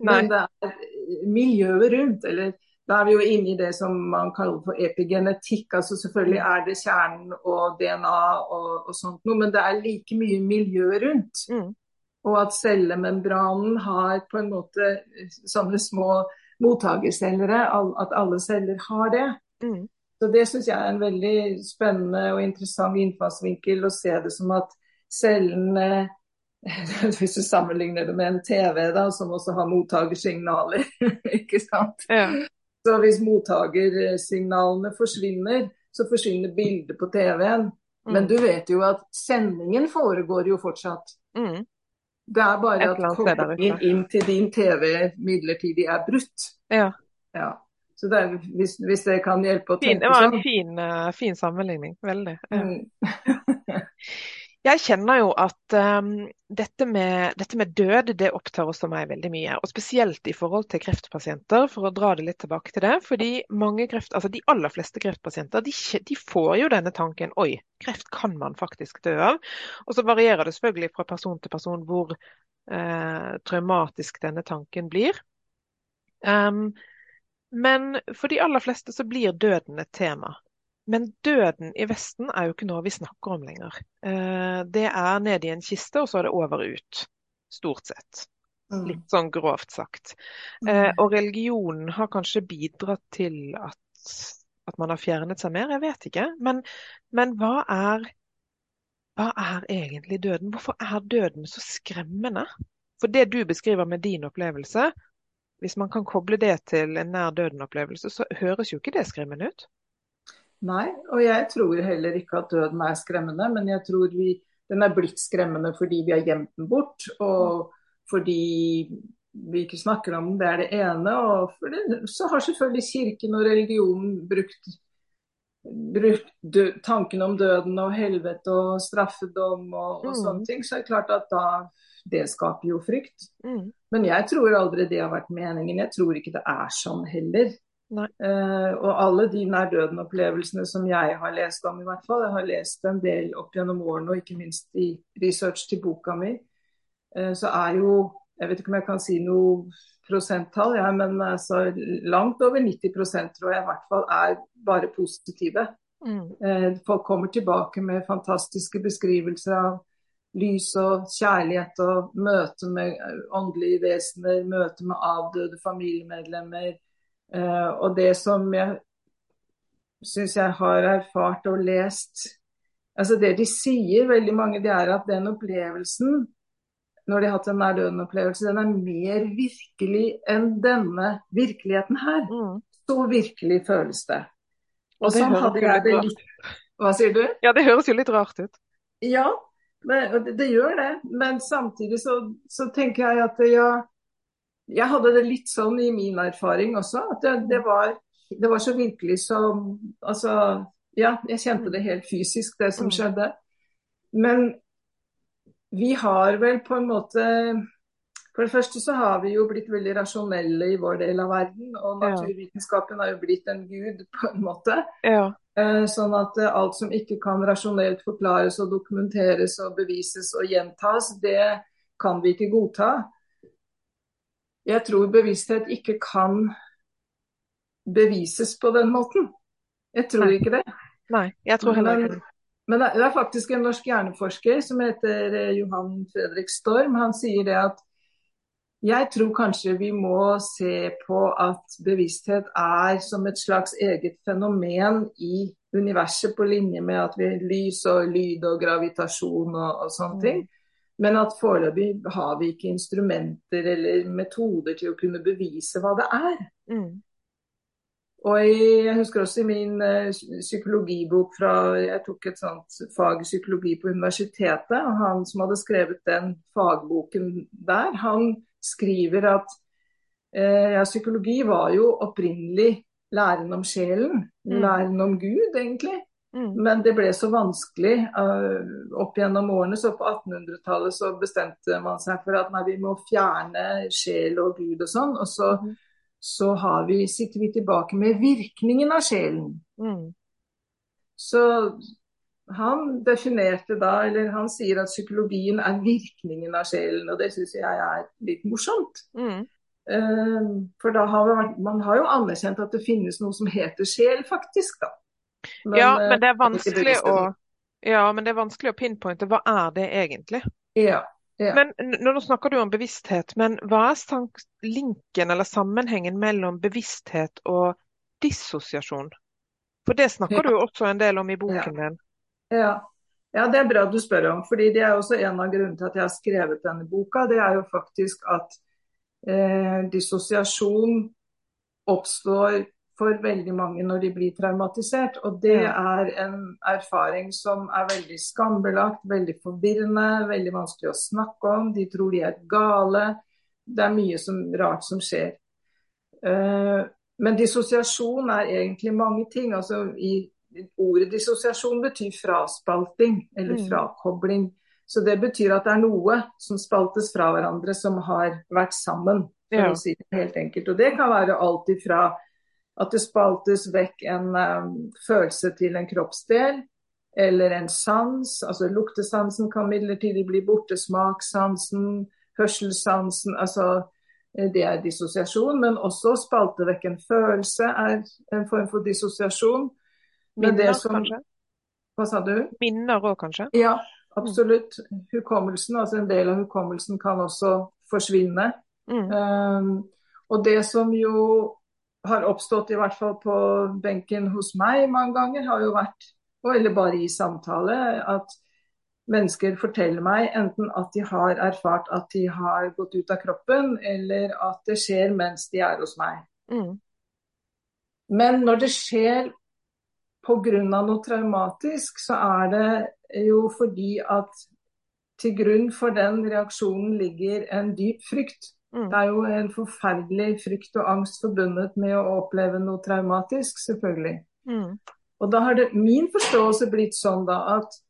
Speaker 2: Nei. men det er miljøet rundt. eller da er vi jo inne i det som man kaller for epigenetikk. altså Selvfølgelig er det kjernen og DNA og, og sånt noe, men det er like mye miljø rundt. Mm. Og at cellemembranen har på en måte sånne små mottakercellere, at alle celler har det. Mm. Så Det syns jeg er en veldig spennende og interessant innfallsvinkel, å se det som at cellene hvis du sammenligner det med en TV da, som også har mottakersignaler, ikke sant. Ja. Så hvis mottakersignalene forsvinner, så forsvinner bildet på TV-en. Mm. Men du vet jo at sendingen foregår jo fortsatt. Mm. Det er bare at koblingen inn til din TV midlertidig er brutt. Ja. ja. Så det er, hvis, hvis, det kan hjelpe å tenke sånn.
Speaker 1: Det var en sånn. fin, uh, fin sammenligning. Veldig. Ja. Mm. Jeg kjenner jo at um, dette, med, dette, med, død det opptar også meg veldig mye. Og spesielt i forhold til kreftpasienter, for å dra det litt tilbake til det. fordi kreft, altså De aller fleste kreftpasienter de, de får jo denne tanken oi, kreft kan man faktisk dø av. Og så varierer det selvfølgelig fra person til person hvor uh, traumatisk denne tanken blir. Um, men for de aller fleste så blir døden et tema. Men døden i Vesten er jo ikke noe vi snakker om lenger. Eh, det er nede i en kiste, og så er det over og ut. Stort sett. Litt sånn grovt sagt. Eh, mm. Og religionen har kanskje bidratt til at, at man har fjernet seg mer, jeg vet ikke. Men, men hva, er, hva er egentlig døden? Hvorfor er døden så skremmende? For det du beskriver med din opplevelse, hvis man kan koble det til en nær døden-opplevelse, så høres jo ikke det skremmende ut?
Speaker 2: Nei, og jeg tror heller ikke at døden er skremmende, men jeg tror vi, den er blitt skremmende fordi vi har gjemt den bort. Og fordi vi ikke snakker om den, det er det ene. Og det, så har selvfølgelig kirken og religionen brukt, brukt dø, tanken om døden og helvete og straffedom og, og mm. sånne ting. Så er det klart at da det skaper jo frykt. Mm. Men jeg tror aldri det har vært meningen. Jeg tror ikke det er sånn heller. Uh, og alle de nær døden-opplevelsene som jeg har lest om, i hvert fall. Jeg har lest en del opp gjennom årene, og ikke minst i research til boka mi. Uh, så er jo Jeg vet ikke om jeg kan si noe prosenttall, ja, men altså, langt over 90 tror jeg i hvert fall er bare positive. Mm. Uh, folk kommer tilbake med fantastiske beskrivelser av lys og kjærlighet og møte med åndelige vesener, møte med avdøde familiemedlemmer. Og det som jeg syns jeg har erfart og lest altså Det de sier, veldig mange, det er at den opplevelsen, når de har hatt en nær døden-opplevelse, den er mer virkelig enn denne virkeligheten her. Mm. Så virkelig føles det. Og, og sånn hadde jeg det litt Hva sier du?
Speaker 1: Ja, det høres jo litt rart ut.
Speaker 2: Ja, men, det, det, gjør det. Men samtidig så, så tenker jeg at ja, jeg hadde det litt sånn i min erfaring også. At det, det var det var så virkelig som Altså, ja, jeg kjente det helt fysisk, det som mm. skjedde. Men vi har vel på en måte For det første så har vi jo blitt veldig rasjonelle i vår del av verden. Og naturvitenskapen har jo blitt en gud, på en måte. Ja. Eh, sånn at eh, alt som ikke kan rasjonelt forklares og dokumenteres og bevises og gjentas, det kan vi ikke godta. Jeg tror bevissthet ikke kan bevises på den måten. Jeg tror Nei. ikke det.
Speaker 1: Nei, jeg tror heller ikke det.
Speaker 2: Men det er faktisk en norsk hjerneforsker som heter eh, Johan Fredrik Storm. Han sier det at jeg tror kanskje vi må se på at bevissthet er som et slags eget fenomen i universet, på linje med at vi har lys og lyd og gravitasjon og, og sånne mm. ting. Men at foreløpig har vi ikke instrumenter eller metoder til å kunne bevise hva det er. Mm. Og jeg husker også i min uh, psykologibok fra Jeg tok et sånt fag psykologi på universitetet. og Han som hadde skrevet den fagboken der, han skriver at uh, ja, psykologi var jo opprinnelig læren om sjelen. Mm. Læren om Gud, egentlig. Mm. Men det ble så vanskelig uh, opp gjennom årene. Så på 1800-tallet så bestemte man seg for at nei, vi må fjerne sjel og Gud og sånn. Og så mm så vi, sitter vi tilbake med virkningen av sjelen. Mm. Så han definerte da, eller han sier at psykologien er virkningen av sjelen, og det syns jeg er litt morsomt. Mm. Uh, for da har vært, man har jo anerkjent at det finnes noe som heter sjel, faktisk, da.
Speaker 1: Men, ja, men det er vanskelig å ja, men det er vanskelig å pinpointe. Hva er det egentlig?
Speaker 2: Ja. Ja.
Speaker 1: Men Nå snakker du om bevissthet, men hva er linken eller sammenhengen mellom bevissthet og dissosiasjon? For det snakker ja. du også en del om i boken din.
Speaker 2: Ja. ja. det er bra du spør om. fordi Det er også en av grunnene til at jeg har skrevet denne boka. Det er jo faktisk at eh, dissosiasjon oppstår for veldig mange når de blir traumatisert. Og det er en erfaring som er veldig skambelagt, veldig forvirrende, veldig vanskelig å snakke om. De tror de er gale. Det er mye som, rart som skjer. Uh, men dissosiasjon er egentlig mange ting. altså i Ordet dissosiasjon betyr fraspalting eller mm. frakobling. Så det betyr at det er noe som spaltes fra hverandre som har vært sammen. for ja. å si det helt enkelt. Og det kan være alt ifra at det spaltes vekk en um, følelse til en kroppsdel eller en sans. Altså luktesansen kan midlertidig bli borte. Smakssansen, hørselssansen. Altså eh, det er dissosiasjon. Men også spalte vekk en følelse er en form for dissosiasjon.
Speaker 1: Minner, som, kanskje?
Speaker 2: Hva sa du?
Speaker 1: Minner òg, kanskje?
Speaker 2: Ja, absolutt. Hukommelsen, altså en del av hukommelsen kan også forsvinne. Mm. Um, og det som jo har oppstått, i hvert fall på benken hos meg mange ganger, har jo vært, eller bare i samtale, at mennesker forteller meg enten at de har erfart at de har gått ut av kroppen, eller at det skjer mens de er hos meg. Mm. Men når det skjer pga. noe traumatisk, så er det jo fordi at til grunn for den reaksjonen ligger en dyp frykt. Mm. Det er jo en forferdelig frykt og angst forbundet med å oppleve noe traumatisk, selvfølgelig. Mm. Og da har det min forståelse blitt sånn da at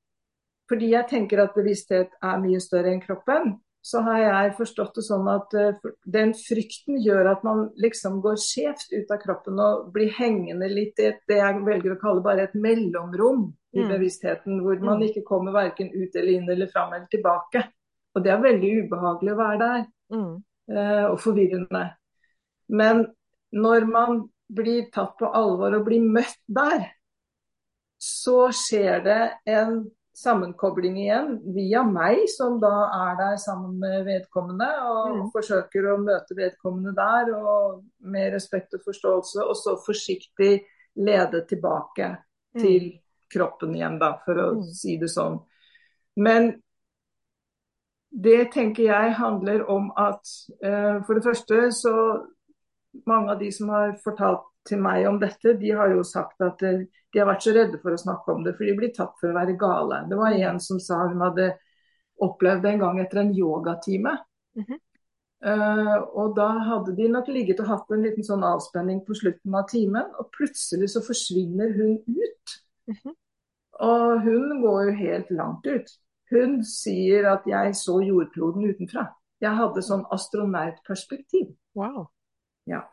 Speaker 2: fordi jeg tenker at bevissthet er mye større enn kroppen, så har jeg forstått det sånn at uh, den frykten gjør at man liksom går skjevt ut av kroppen og blir hengende litt i et, det jeg velger å kalle bare et mellomrom i mm. bevisstheten, hvor man mm. ikke kommer verken ut eller inn eller fram eller tilbake. Og det er veldig ubehagelig å være der,
Speaker 1: Mm.
Speaker 2: Eh, og forvirrende. Men når man blir tatt på alvor og blir møtt der, så skjer det en sammenkobling igjen via meg, som da er der sammen med vedkommende, og
Speaker 1: Mm.
Speaker 2: forsøker å møte vedkommende der og med respekt og forståelse, og så forsiktig lede tilbake
Speaker 1: Mm.
Speaker 2: til kroppen igjen, da, for å
Speaker 1: Mm.
Speaker 2: si det sånn. Men det tenker jeg handler om at eh, for det første så mange av de som har fortalt til meg om dette, de har jo sagt at eh, de har vært så redde for å snakke om det, for de blir tatt for å være gale. Det var en som sa hun hadde opplevd det en gang etter en yogatime.
Speaker 1: Mm
Speaker 2: -hmm. uh, og da hadde de nok ligget og hatt en liten sånn avspenning på slutten av timen, og plutselig så forsvinner hun ut.
Speaker 1: Mhm.
Speaker 2: Og hun går jo helt langt ut. Hun sier at jeg så jordkloden utenfra. Jeg hadde sånn astronautperspektiv.
Speaker 1: Wow.
Speaker 2: Ja.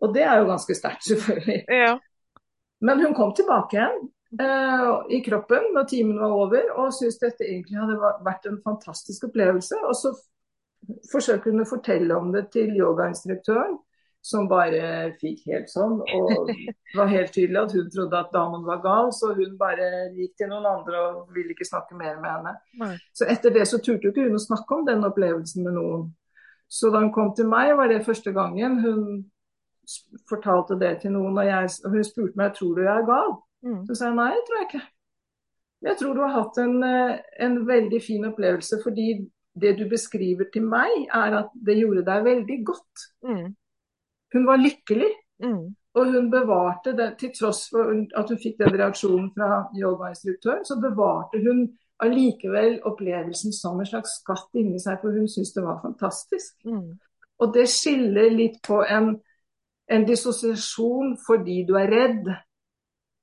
Speaker 2: Og det er jo ganske sterkt, selvfølgelig.
Speaker 1: Ja.
Speaker 2: Men hun kom tilbake igjen uh, i kroppen når timen var over, og syntes dette egentlig hadde vært en fantastisk opplevelse. Og så forsøker hun å fortelle om det til yogainstruktøren, som bare fikk helt sånn. Og det var helt tydelig at hun trodde at damen var gal, så hun bare gikk til noen andre og ville ikke snakke mer med henne.
Speaker 1: Nei.
Speaker 2: Så etter det så turte jo ikke hun å snakke om den opplevelsen med noen. Så da hun kom til meg, var det første gangen hun fortalte det til noen. Og, jeg, og hun spurte meg tror du jeg er gal.
Speaker 1: Mm.
Speaker 2: Så sa jeg nei, tror jeg ikke. Jeg tror du har hatt en, eh, en veldig fin opplevelse fordi det du beskriver til meg, er at det gjorde deg veldig godt.
Speaker 1: Mm.
Speaker 2: Hun var lykkelig,
Speaker 1: Mm.
Speaker 2: og hun bevarte det, til tross for at hun fikk den reaksjonen fra yogainstruktøren, så bevarte hun allikevel opplevelsen som en slags skatt inni seg, for hun syntes det var fantastisk.
Speaker 1: Mm.
Speaker 2: Og det skiller litt på en, en dissosiasjon fordi du er redd,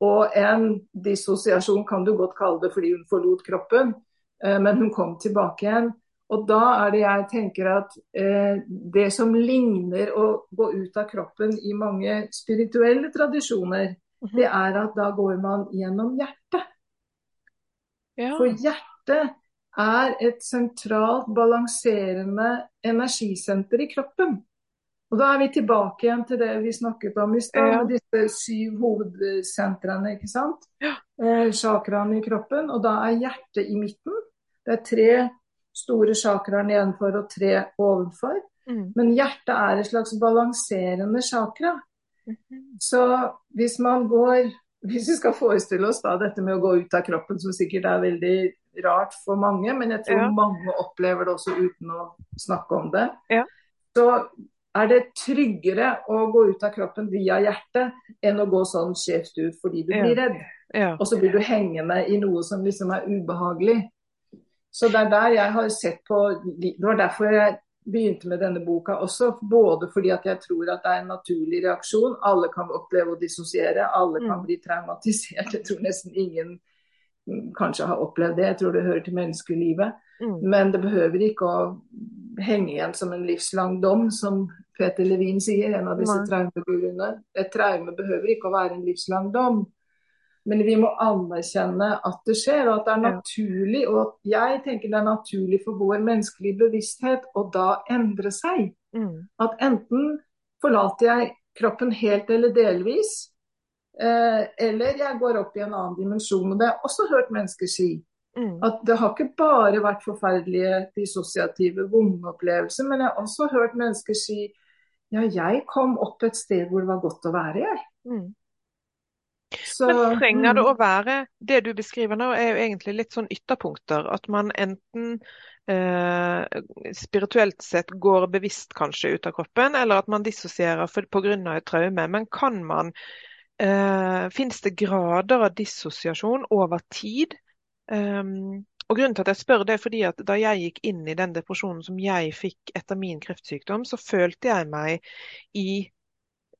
Speaker 2: og en dissosiasjon kan du godt kalle det fordi hun forlot kroppen, eh, men hun kom tilbake igjen. Og da er det jeg tenker at eh, det som ligner å gå ut av kroppen i mange spirituelle tradisjoner,
Speaker 1: Mhm.
Speaker 2: det er at da går man gjennom hjertet.
Speaker 1: Ja.
Speaker 2: For hjertet er et sentralt balanserende energisenter i kroppen. Og da er vi tilbake igjen til det vi snakket om i stad,
Speaker 1: Ja.
Speaker 2: med disse syv hovedsentrene, ikke sant.
Speaker 1: Ja.
Speaker 2: Eh, chakraene i kroppen. Og da er hjertet i midten. Det er tre store chakraer nedenfor og tre ovenfor.
Speaker 1: Mm.
Speaker 2: Men hjertet er et slags balanserende chakra.
Speaker 1: Mhm.
Speaker 2: Så hvis man går Hvis vi skal forestille oss da dette med å gå ut av kroppen, som sikkert er veldig rart for mange, men jeg tror
Speaker 1: Ja.
Speaker 2: mange opplever det også uten å snakke om det,
Speaker 1: Ja.
Speaker 2: så er det tryggere å gå ut av kroppen via hjertet enn å gå sånn skjevt ut fordi du blir redd.
Speaker 1: Ja.
Speaker 2: Og så blir du hengende i noe som liksom er ubehagelig. Så det er der jeg har sett på Det var derfor jeg begynte med denne boka også. Både fordi at jeg tror at det er en naturlig reaksjon. Alle kan oppleve å dissosiere. Alle kan
Speaker 1: Mm.
Speaker 2: bli traumatisert. Jeg tror nesten ingen kanskje har opplevd det. Jeg tror det hører til menneskelivet.
Speaker 1: Mm.
Speaker 2: Men det behøver ikke å henge igjen som en livslang dom, som Peter Levin sier, en av disse traumeguruene. Et traume behøver ikke å være en livslang dom. Men vi må anerkjenne at det skjer, og at det er naturlig. Og jeg tenker det er naturlig for vår menneskelige bevissthet å da endre seg.
Speaker 1: Mm.
Speaker 2: At enten forlater jeg kroppen helt eller delvis, eh, eller jeg går opp i en annen dimensjon. Og det har jeg også hørt mennesker si.
Speaker 1: Mm.
Speaker 2: At det har ikke bare vært forferdelige dissosiative, vonde opplevelser, men jeg har også hørt mennesker si ja, jeg kom opp et sted hvor det var godt å være, jeg.
Speaker 1: Mm.
Speaker 2: Så,
Speaker 1: Men trenger det
Speaker 2: mm,
Speaker 1: å være Det du beskriver nå, er jo egentlig litt sånn ytterpunkter. At man enten eh, spirituelt sett går bevisst kanskje ut av kroppen, eller at man dissosierer pga. på grunn av et traume. Men kan man eh, Fins det grader av dissosiasjon over tid? Um, og grunnen til at jeg spør det er fordi at Da jeg gikk inn i den depresjonen som jeg fikk etter min kreftsykdom, så følte jeg meg i eh,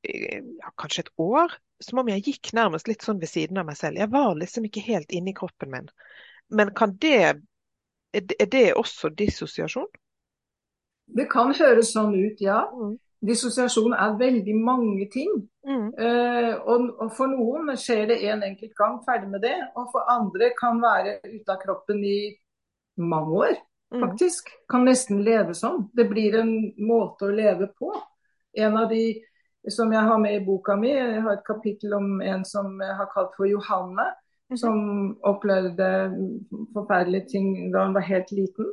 Speaker 1: ja, kanskje et år som om jeg gikk nærmest litt sånn ved siden av meg selv. Jeg var liksom ikke helt inne i kroppen min. Men kan det Er det- også dissosiasjon?
Speaker 2: det kan høres sånn ut, ja.
Speaker 1: Mm.
Speaker 2: Dissosiasjon er veldig mange ting.
Speaker 1: Mm.
Speaker 2: Eh, og, og for noen skjer det en enkelt gang, ferdig med det. Og for andre kan være ute av kroppen i mange år.
Speaker 1: Mm.
Speaker 2: faktisk. Kan nesten leve sånn. Det blir en måte å leve på. En av de som jeg har med i boka mi, jeg har et kapittel om en som jeg har kalt for Johanne.
Speaker 1: Mhm.
Speaker 2: Som opplevde forferdelige ting da hun var helt liten.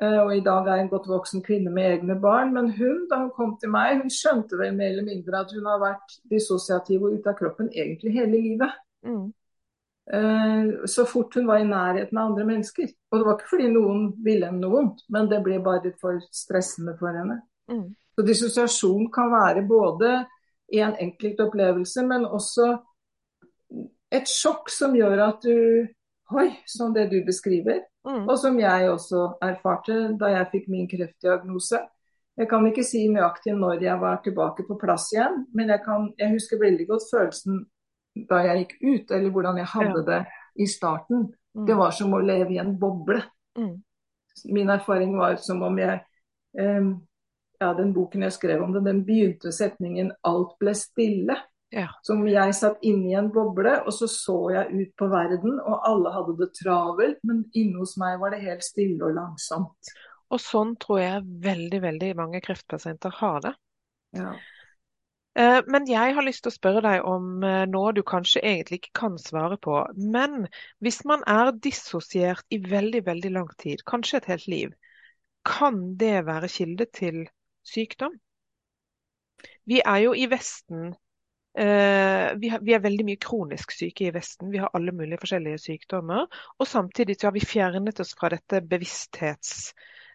Speaker 2: Eh, Og i dag er en godt voksen kvinne med egne barn. Men hun, da hun kom til meg, hun skjønte vel mer eller mindre at hun har vært dissosiativ og ute av kroppen egentlig hele livet.
Speaker 1: Mm.
Speaker 2: Eh, Så fort hun var i nærheten av andre mennesker. Og det var ikke fordi noen ville henne noe vondt, men det ble bare for stressende for henne.
Speaker 1: Mm.
Speaker 2: Så dissosiasjon kan være både i en enkelt opplevelse, men også et sjokk som gjør at du Oi, som det du beskriver.
Speaker 1: Mm.
Speaker 2: Og som jeg også erfarte da jeg fikk min kreftdiagnose. Jeg kan ikke si nøyaktig når jeg var tilbake på plass igjen, men jeg, kan, jeg husker veldig godt følelsen da jeg gikk ut, eller hvordan jeg hadde det i starten.
Speaker 1: Mm.
Speaker 2: Det var som å leve i en boble.
Speaker 1: Mm.
Speaker 2: Min erfaring var som om jeg eh, Ja, den boken jeg skrev om det, den begynte setningen 'alt ble stille'.
Speaker 1: Ja.
Speaker 2: Som jeg satt inne i en boble, og så så jeg ut på verden, og alle hadde det travelt, men inne hos meg var det helt stille og langsomt.
Speaker 1: Og sånn tror jeg veldig, veldig mange kreftpasienter har det.
Speaker 2: Ja.
Speaker 1: Eh, Men jeg har lyst til å spørre deg om eh, noe du kanskje egentlig ikke kan svare på. Men hvis man er dissosiert i veldig, veldig lang tid, kanskje et helt liv, kan det være kilde til sykdom? Vi er jo i Vesten eh, vi, har, vi er veldig mye kronisk syke i Vesten. Vi har alle mulige forskjellige sykdommer. Og samtidig så har vi fjernet oss fra dette bevissthets,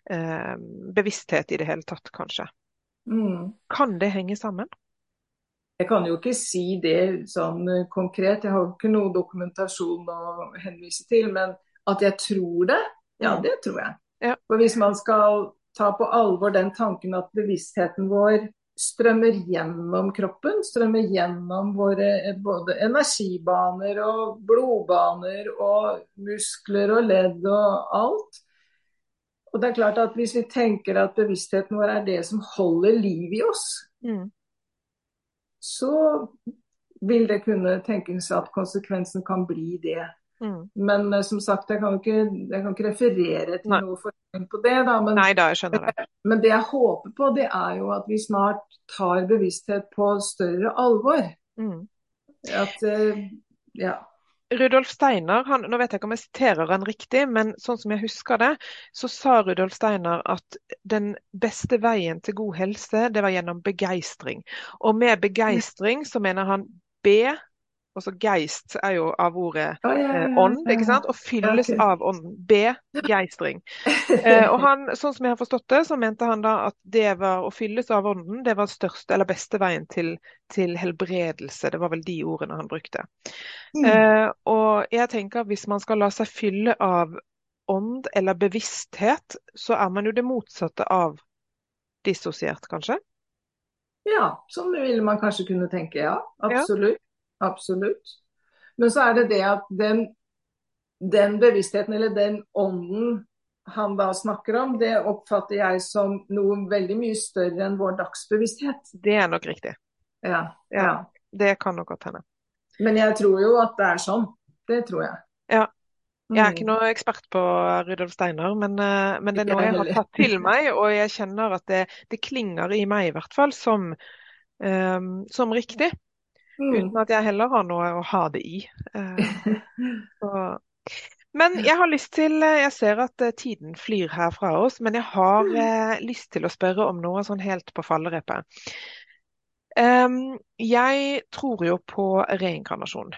Speaker 1: eh, bevissthet i det hele tatt, kanskje.
Speaker 2: Mm.
Speaker 1: Kan det henge sammen?
Speaker 2: Jeg kan jo ikke si det sånn eh, konkret, jeg har jo ikke noe dokumentasjon å henvise til. Men at jeg tror det, ja
Speaker 1: Mm.
Speaker 2: det tror jeg.
Speaker 1: Ja.
Speaker 2: For hvis man skal ta på alvor den tanken at bevisstheten vår strømmer gjennom kroppen, strømmer gjennom våre både energibaner og blodbaner og muskler og ledd og alt. Og det er klart at Hvis vi tenker at bevisstheten vår er det som holder liv i oss,
Speaker 1: Mm.
Speaker 2: så vil det kunne tenkes at konsekvensen kan bli det.
Speaker 1: Mm.
Speaker 2: Men eh, som sagt, jeg kan ikke, jeg kan ikke referere til
Speaker 1: Nei.
Speaker 2: noe forskning på det. Da, men,
Speaker 1: Nei da, jeg skjønner det.
Speaker 2: men det jeg håper på, det er jo at vi snart tar bevissthet på større alvor.
Speaker 1: Mm.
Speaker 2: At, eh, ja.
Speaker 1: Rudolf Steiner, han, nå vet jeg ikke om jeg siterer han riktig, men sånn som jeg husker det, så sa Rudolf Steiner at den beste veien til god helse, det var gjennom begeistring. Og med begeistring så mener han B, altså geist er jo av ordet
Speaker 2: Å, ja, ja, ja,
Speaker 1: ånd, ikke sant? Og fylles av ånden. B, begeistring. Eh, og han, sånn som jeg har forstått det, så mente han da at det var å fylles av ånden, det var største eller beste veien til, til helbredelse. Det var vel de ordene han brukte.
Speaker 2: Mm.
Speaker 1: Eh, og jeg tenker at hvis man skal la seg fylle av ånd eller bevissthet, så er man jo det motsatte av dissosiert, kanskje?
Speaker 2: Ja, sånn ville man kanskje kunne tenke, ja. Absolutt. Absolutt. Men så er det det at den, den bevisstheten, eller den ånden han da snakker om, det oppfatter jeg som noe veldig mye større enn vår dagsbevissthet.
Speaker 1: Det er nok riktig.
Speaker 2: Ja,
Speaker 1: Ja.
Speaker 2: ja.
Speaker 1: Det kan nok godt hende.
Speaker 2: Men jeg tror jo at det er sånn. Det tror jeg.
Speaker 1: Ja. Jeg er
Speaker 2: Mm.
Speaker 1: ikke noe ekspert på Rudolf Steiner, men, eh, men det er noe
Speaker 2: jeg
Speaker 1: har tatt til meg, og jeg kjenner at det, det klinger i meg i hvert fall som, um, som riktig.
Speaker 2: Mm.
Speaker 1: Uten at jeg heller har noe å ha det i. Eh, så. Men jeg har lyst til eh, Jeg ser at eh, tiden flyr her fra oss, men jeg har eh, lyst til å spørre om noe sånn helt på fallerepet. Em, jeg tror jo på reinkarnasjon.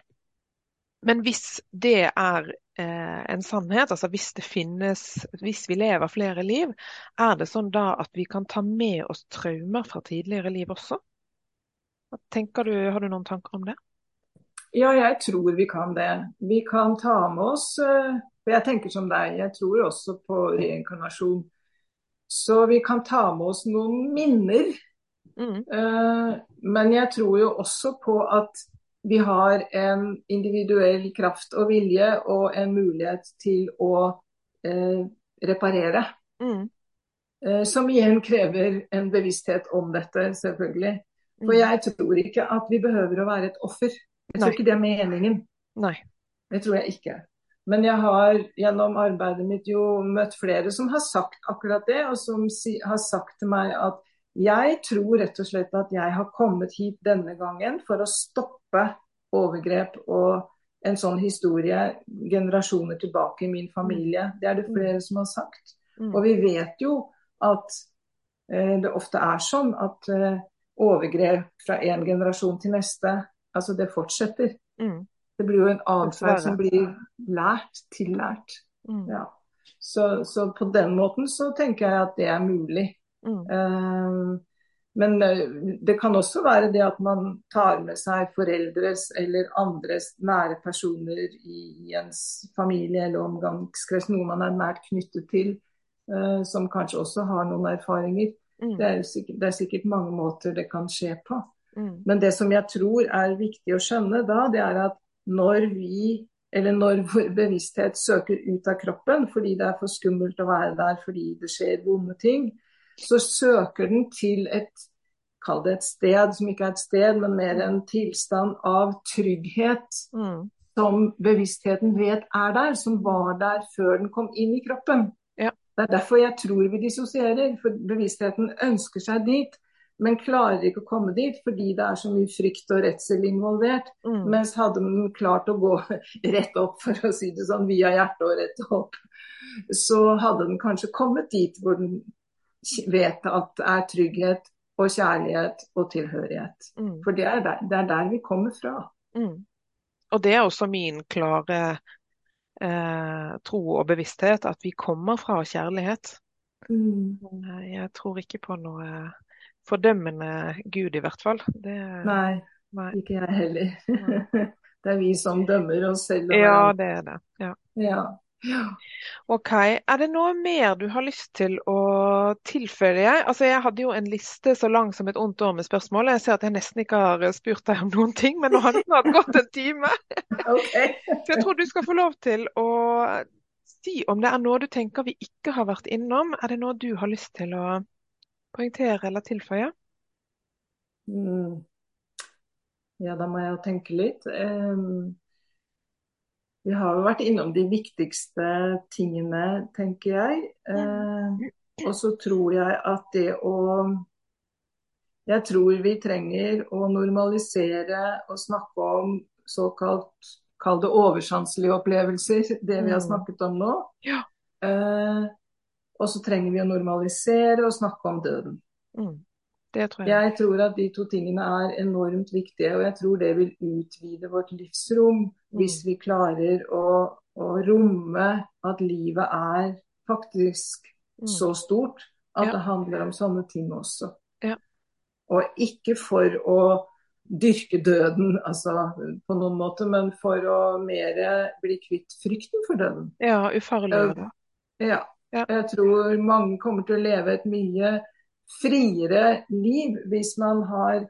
Speaker 1: Men hvis det er eh, en sannhet, altså hvis det finnes Hvis vi lever flere liv, er det sånn da at vi kan ta med oss traumer fra tidligere liv også? Tenker du, har du noen tanker om det?
Speaker 2: Ja, jeg tror vi kan det. Vi kan ta med oss eh, For jeg tenker som deg, jeg tror også på reinkarnasjon. Så vi kan ta med oss noen minner.
Speaker 1: Mm,
Speaker 2: eh, Men jeg tror jo også på at vi har en individuell kraft og vilje og en mulighet til å eh, reparere.
Speaker 1: mm,
Speaker 2: Som igjen krever en bevissthet om dette, selvfølgelig. For
Speaker 1: mm.
Speaker 2: jeg tror ikke at vi behøver å være et offer. Jeg tror
Speaker 1: Nei.
Speaker 2: ikke det er meningen.
Speaker 1: Nei.
Speaker 2: Det tror jeg ikke. Men jeg har gjennom arbeidet mitt jo møtt flere som har sagt akkurat det, og som si, har sagt til meg at jeg tror rett og slett at jeg har kommet hit denne gangen for å stoppe overgrep og en sånn historie generasjoner tilbake i min familie. Det er det flere som har sagt.
Speaker 1: Mm.
Speaker 2: Og vi vet jo at eh, det ofte er sånn at eh, overgrep fra en generasjon til neste, altså det fortsetter.
Speaker 1: Mm.
Speaker 2: Det blir jo en atferd som blir lært, tillært.
Speaker 1: Mm.
Speaker 2: Ja. Så, så på den måten så tenker jeg at det er mulig.
Speaker 1: Mm.
Speaker 2: Uh, men eh, det kan også være det at man tar med seg foreldres eller andres nære personer i, i ens familie eller omgangskrets, noe man er nært knyttet til, uh, som kanskje også har noen erfaringer.
Speaker 1: Mm.
Speaker 2: Det er, sikkert, det er sikkert mange måter det kan skje på.
Speaker 1: Mm.
Speaker 2: Men det som jeg tror er viktig å skjønne da, det er at når vi, eller når vår bevissthet søker ut av kroppen fordi det er for skummelt å være der fordi det skjer vonde ting, så søker den til et Kall det et sted som ikke er et sted, men mer en tilstand av trygghet
Speaker 1: Mm.
Speaker 2: som bevisstheten vet er der, som var der før den kom inn i kroppen. Det er derfor jeg tror vi dissosierer, for bevisstheten ønsker seg dit, men klarer ikke å komme dit fordi det er så mye frykt og redsel involvert.
Speaker 1: Mm.
Speaker 2: Mens hadde man klart å gå rett opp, for å si det sånn, via hjertet og rett opp, så hadde den kanskje kommet dit hvor den vet at det er trygghet og kjærlighet og tilhørighet.
Speaker 1: Mm.
Speaker 2: For det er der, det er der vi kommer fra.
Speaker 1: Mm. Og det er også min klare eh, tro og bevissthet, at vi kommer fra kjærlighet. Men eh, jeg tror ikke på noe fordømmende Gud, i hvert fall. Det,
Speaker 2: Nei,
Speaker 1: nei.
Speaker 2: ikke jeg heller. Det er vi som dømmer oss selv.
Speaker 1: Ja, det er det. Ja.
Speaker 2: Ja. Ja.
Speaker 1: OK. Er det noe mer du har lyst til å tilføye? Altså, jeg hadde jo en liste så lang som et ondt år med spørsmål. Jeg ser at jeg nesten ikke har spurt deg om noen ting, men nå har det snart gått en time.
Speaker 2: Okay.
Speaker 1: Så jeg tror du skal få lov til å si om det er noe du tenker vi ikke har vært innom. Er det noe du har lyst til å poengtere eller tilføye?
Speaker 2: Mm. Ja, da må jeg tenke litt. Em, vi har jo vært innom de viktigste tingene, tenker jeg. Eh, og så tror jeg at det å Jeg tror vi trenger å normalisere og snakke om såkalt Kall det oversanselige opplevelser, det vi har
Speaker 1: Mm.
Speaker 2: snakket om nå.
Speaker 1: Ja.
Speaker 2: Eh, og så trenger vi å normalisere og snakke om døden.
Speaker 1: Mm. Tror jeg.
Speaker 2: Jeg tror at de to tingene er enormt viktige, og jeg tror det vil utvide vårt livsrom hvis vi klarer å, å romme at livet er faktisk
Speaker 1: Mm.
Speaker 2: så stort at
Speaker 1: Ja.
Speaker 2: det handler om sånne ting også.
Speaker 1: Ja.
Speaker 2: Og ikke for å dyrke døden, altså på noen måte, men for å mer bli kvitt frykten for døden.
Speaker 1: Ja, ufarliggjøre det.
Speaker 2: Ja.
Speaker 1: Ja.
Speaker 2: Jeg tror mange kommer til å leve et mye friere liv hvis man har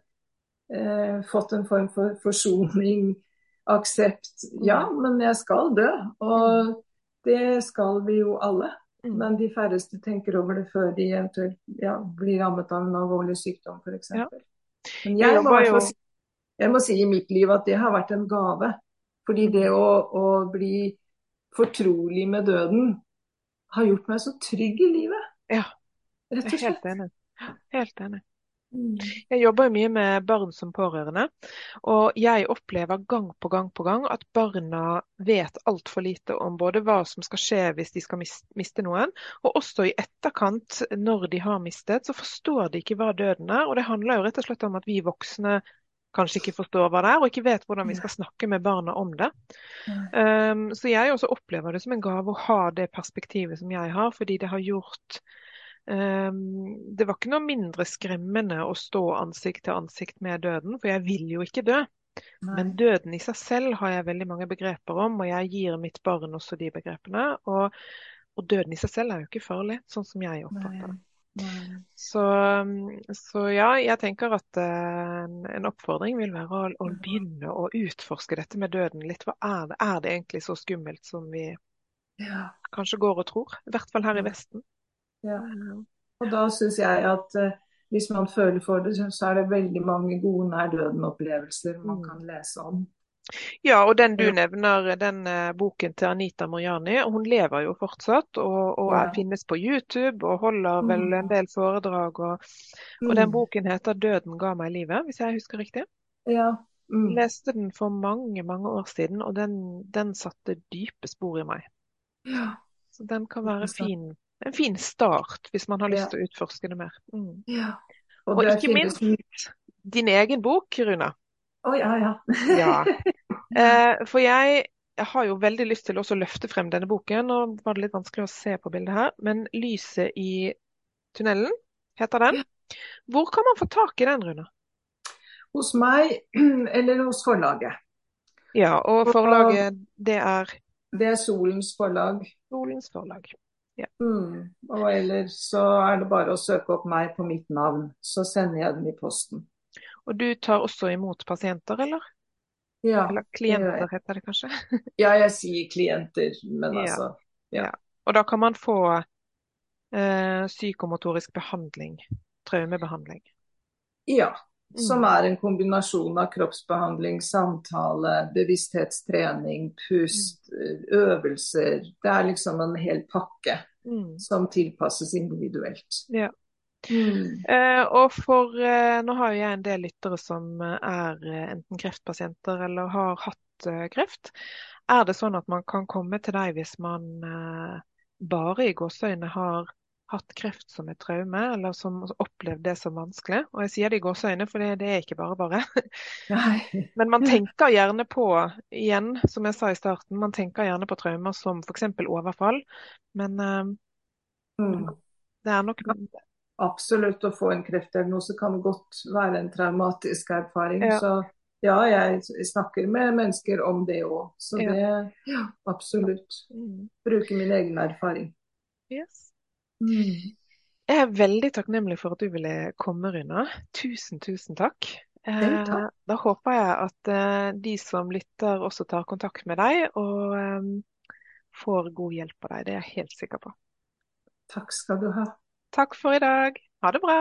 Speaker 2: eh, fått en form for forsoning, aksept. Ja, men jeg skal dø. Og det skal vi jo alle.
Speaker 1: Mm.
Speaker 2: Men de færreste tenker over det før de eventuelt ja, blir rammet av en alvorlig sykdom, f.eks.
Speaker 1: Ja.
Speaker 2: Men
Speaker 1: Jeg
Speaker 2: må, si- jeg må si i mitt liv at det har vært en gave. Fordi det å, å bli fortrolig med døden har gjort meg så trygg i livet.
Speaker 1: Ja.
Speaker 2: Rett og
Speaker 1: helt
Speaker 2: slett.
Speaker 1: Helt enig.
Speaker 2: Mm.
Speaker 1: Jeg jobber jo mye med barn som pårørende, og jeg opplever gang på gang på gang at barna vet altfor lite om både hva som skal skje hvis de skal miste noen, og også i etterkant, når de har mistet, så forstår de ikke hva døden er. Og det handler jo rett og slett om at vi voksne kanskje ikke forstår hva det er, og ikke vet hvordan vi skal snakke med barna om det. Um, så jeg også opplever det som en gave å ha det perspektivet som jeg har, fordi det har gjort Det var ikke noe mindre skremmende å stå ansikt til ansikt med døden, for jeg vil jo ikke dø. Men døden i seg selv har jeg veldig mange begreper om, og jeg gir mitt barn også de begrepene. Og, og døden i seg selv er jo ikke farlig, sånn som jeg oppfatter det. Så, så ja, jeg tenker at eh, en, en oppfordring vil være å, å begynne å utforske dette med døden litt. Hva er det? Er det egentlig så skummelt som vi
Speaker 2: Ja,
Speaker 1: kanskje går og tror? I hvert fall her i Vesten.
Speaker 2: Ja.
Speaker 1: Eh,
Speaker 2: Og da syns jeg at eh, hvis man føler for det, så er det veldig mange gode nær døden-opplevelser man
Speaker 1: Mm.
Speaker 2: kan lese om.
Speaker 1: Ja, og den du nevner, den eh, boken til Anita Moriani, hun lever jo fortsatt og, og
Speaker 2: Ja.
Speaker 1: finnes på YouTube og holder vel en
Speaker 2: Mm.
Speaker 1: del foredrag. Og, og den
Speaker 2: Mm.
Speaker 1: boken heter 'Døden ga meg livet', hvis jeg husker riktig.
Speaker 2: Ja. Mm.
Speaker 1: Leste den for mange, mange år siden, og den, den satte dype spor i meg.
Speaker 2: Ja.
Speaker 1: Så den kan være fin, en fin start hvis man har lyst
Speaker 2: Ja.
Speaker 1: til å utforske det mer. Mm.
Speaker 2: ja. Og,
Speaker 1: Og ikke minst din egen bok, Runa.
Speaker 2: Å ja, ja.
Speaker 1: Ja. Eh, for jeg, har jo veldig lyst til å løfte frem denne boken. Nå var det litt vanskelig å se på bildet her, men 'Lyset i tunnelen' heter den. Hvor kan man få tak i den, Runa?
Speaker 2: Hos meg eller hos forlaget.
Speaker 1: Ja, og forlaget det er
Speaker 2: Det er Solens forlag.
Speaker 1: Solens forlag.
Speaker 2: Mm. Og ellers så er det bare å søke opp meg på mitt navn, så sender jeg den i posten.
Speaker 1: Og du tar også imot pasienter, eller?
Speaker 2: Ja,
Speaker 1: Eller klienter, heter det kanskje?
Speaker 2: ja jeg sier klienter, men
Speaker 1: Ja.
Speaker 2: altså Ja.
Speaker 1: Og da kan man få eh, psykomotorisk behandling, traumebehandling.
Speaker 2: Ja. Som
Speaker 1: Mm.
Speaker 2: er en kombinasjon av kroppsbehandling, samtale, bevissthetstrening, pust, øvelser. Det er liksom en hel pakke
Speaker 1: Mm.
Speaker 2: som tilpasses individuelt.
Speaker 1: Ja.
Speaker 2: Mm.
Speaker 1: Uh, og for uh, Nå har jo jeg en del lyttere som eh, er eh, enten kreftpasienter eller har hatt uh, kreft. Er det sånn at man kan komme til deg hvis man eh, bare i gåseøyne har hatt kreft som et traume, eller som opplevd det som vanskelig? Og jeg sier det i gåseøyne, for det, det er ikke bare bare. Men man tenker gjerne på, igjen, som jeg sa i starten, man tenker gjerne på traumer som f.eks. overfall. Men uh,
Speaker 2: Mm.
Speaker 1: det er nok
Speaker 2: Absolutt, å få en kreftdiagnose kan godt være en traumatisk erfaring.
Speaker 1: Ja.
Speaker 2: Så ja, jeg snakker med mennesker om det òg. Så det Ja, absolutt.
Speaker 1: mm,
Speaker 2: Bruke min egen erfaring.
Speaker 1: Yes.
Speaker 2: Mm.
Speaker 1: Jeg er veldig takknemlig for at du ville komme, Runa. Tusen, tusen
Speaker 2: takk.
Speaker 1: Eh, Da håper jeg at eh, de som lytter også tar kontakt med deg og eh, får god hjelp av deg. Det er jeg helt sikker på.
Speaker 2: Takk skal du ha.
Speaker 1: Takk for i dag. Ha det bra.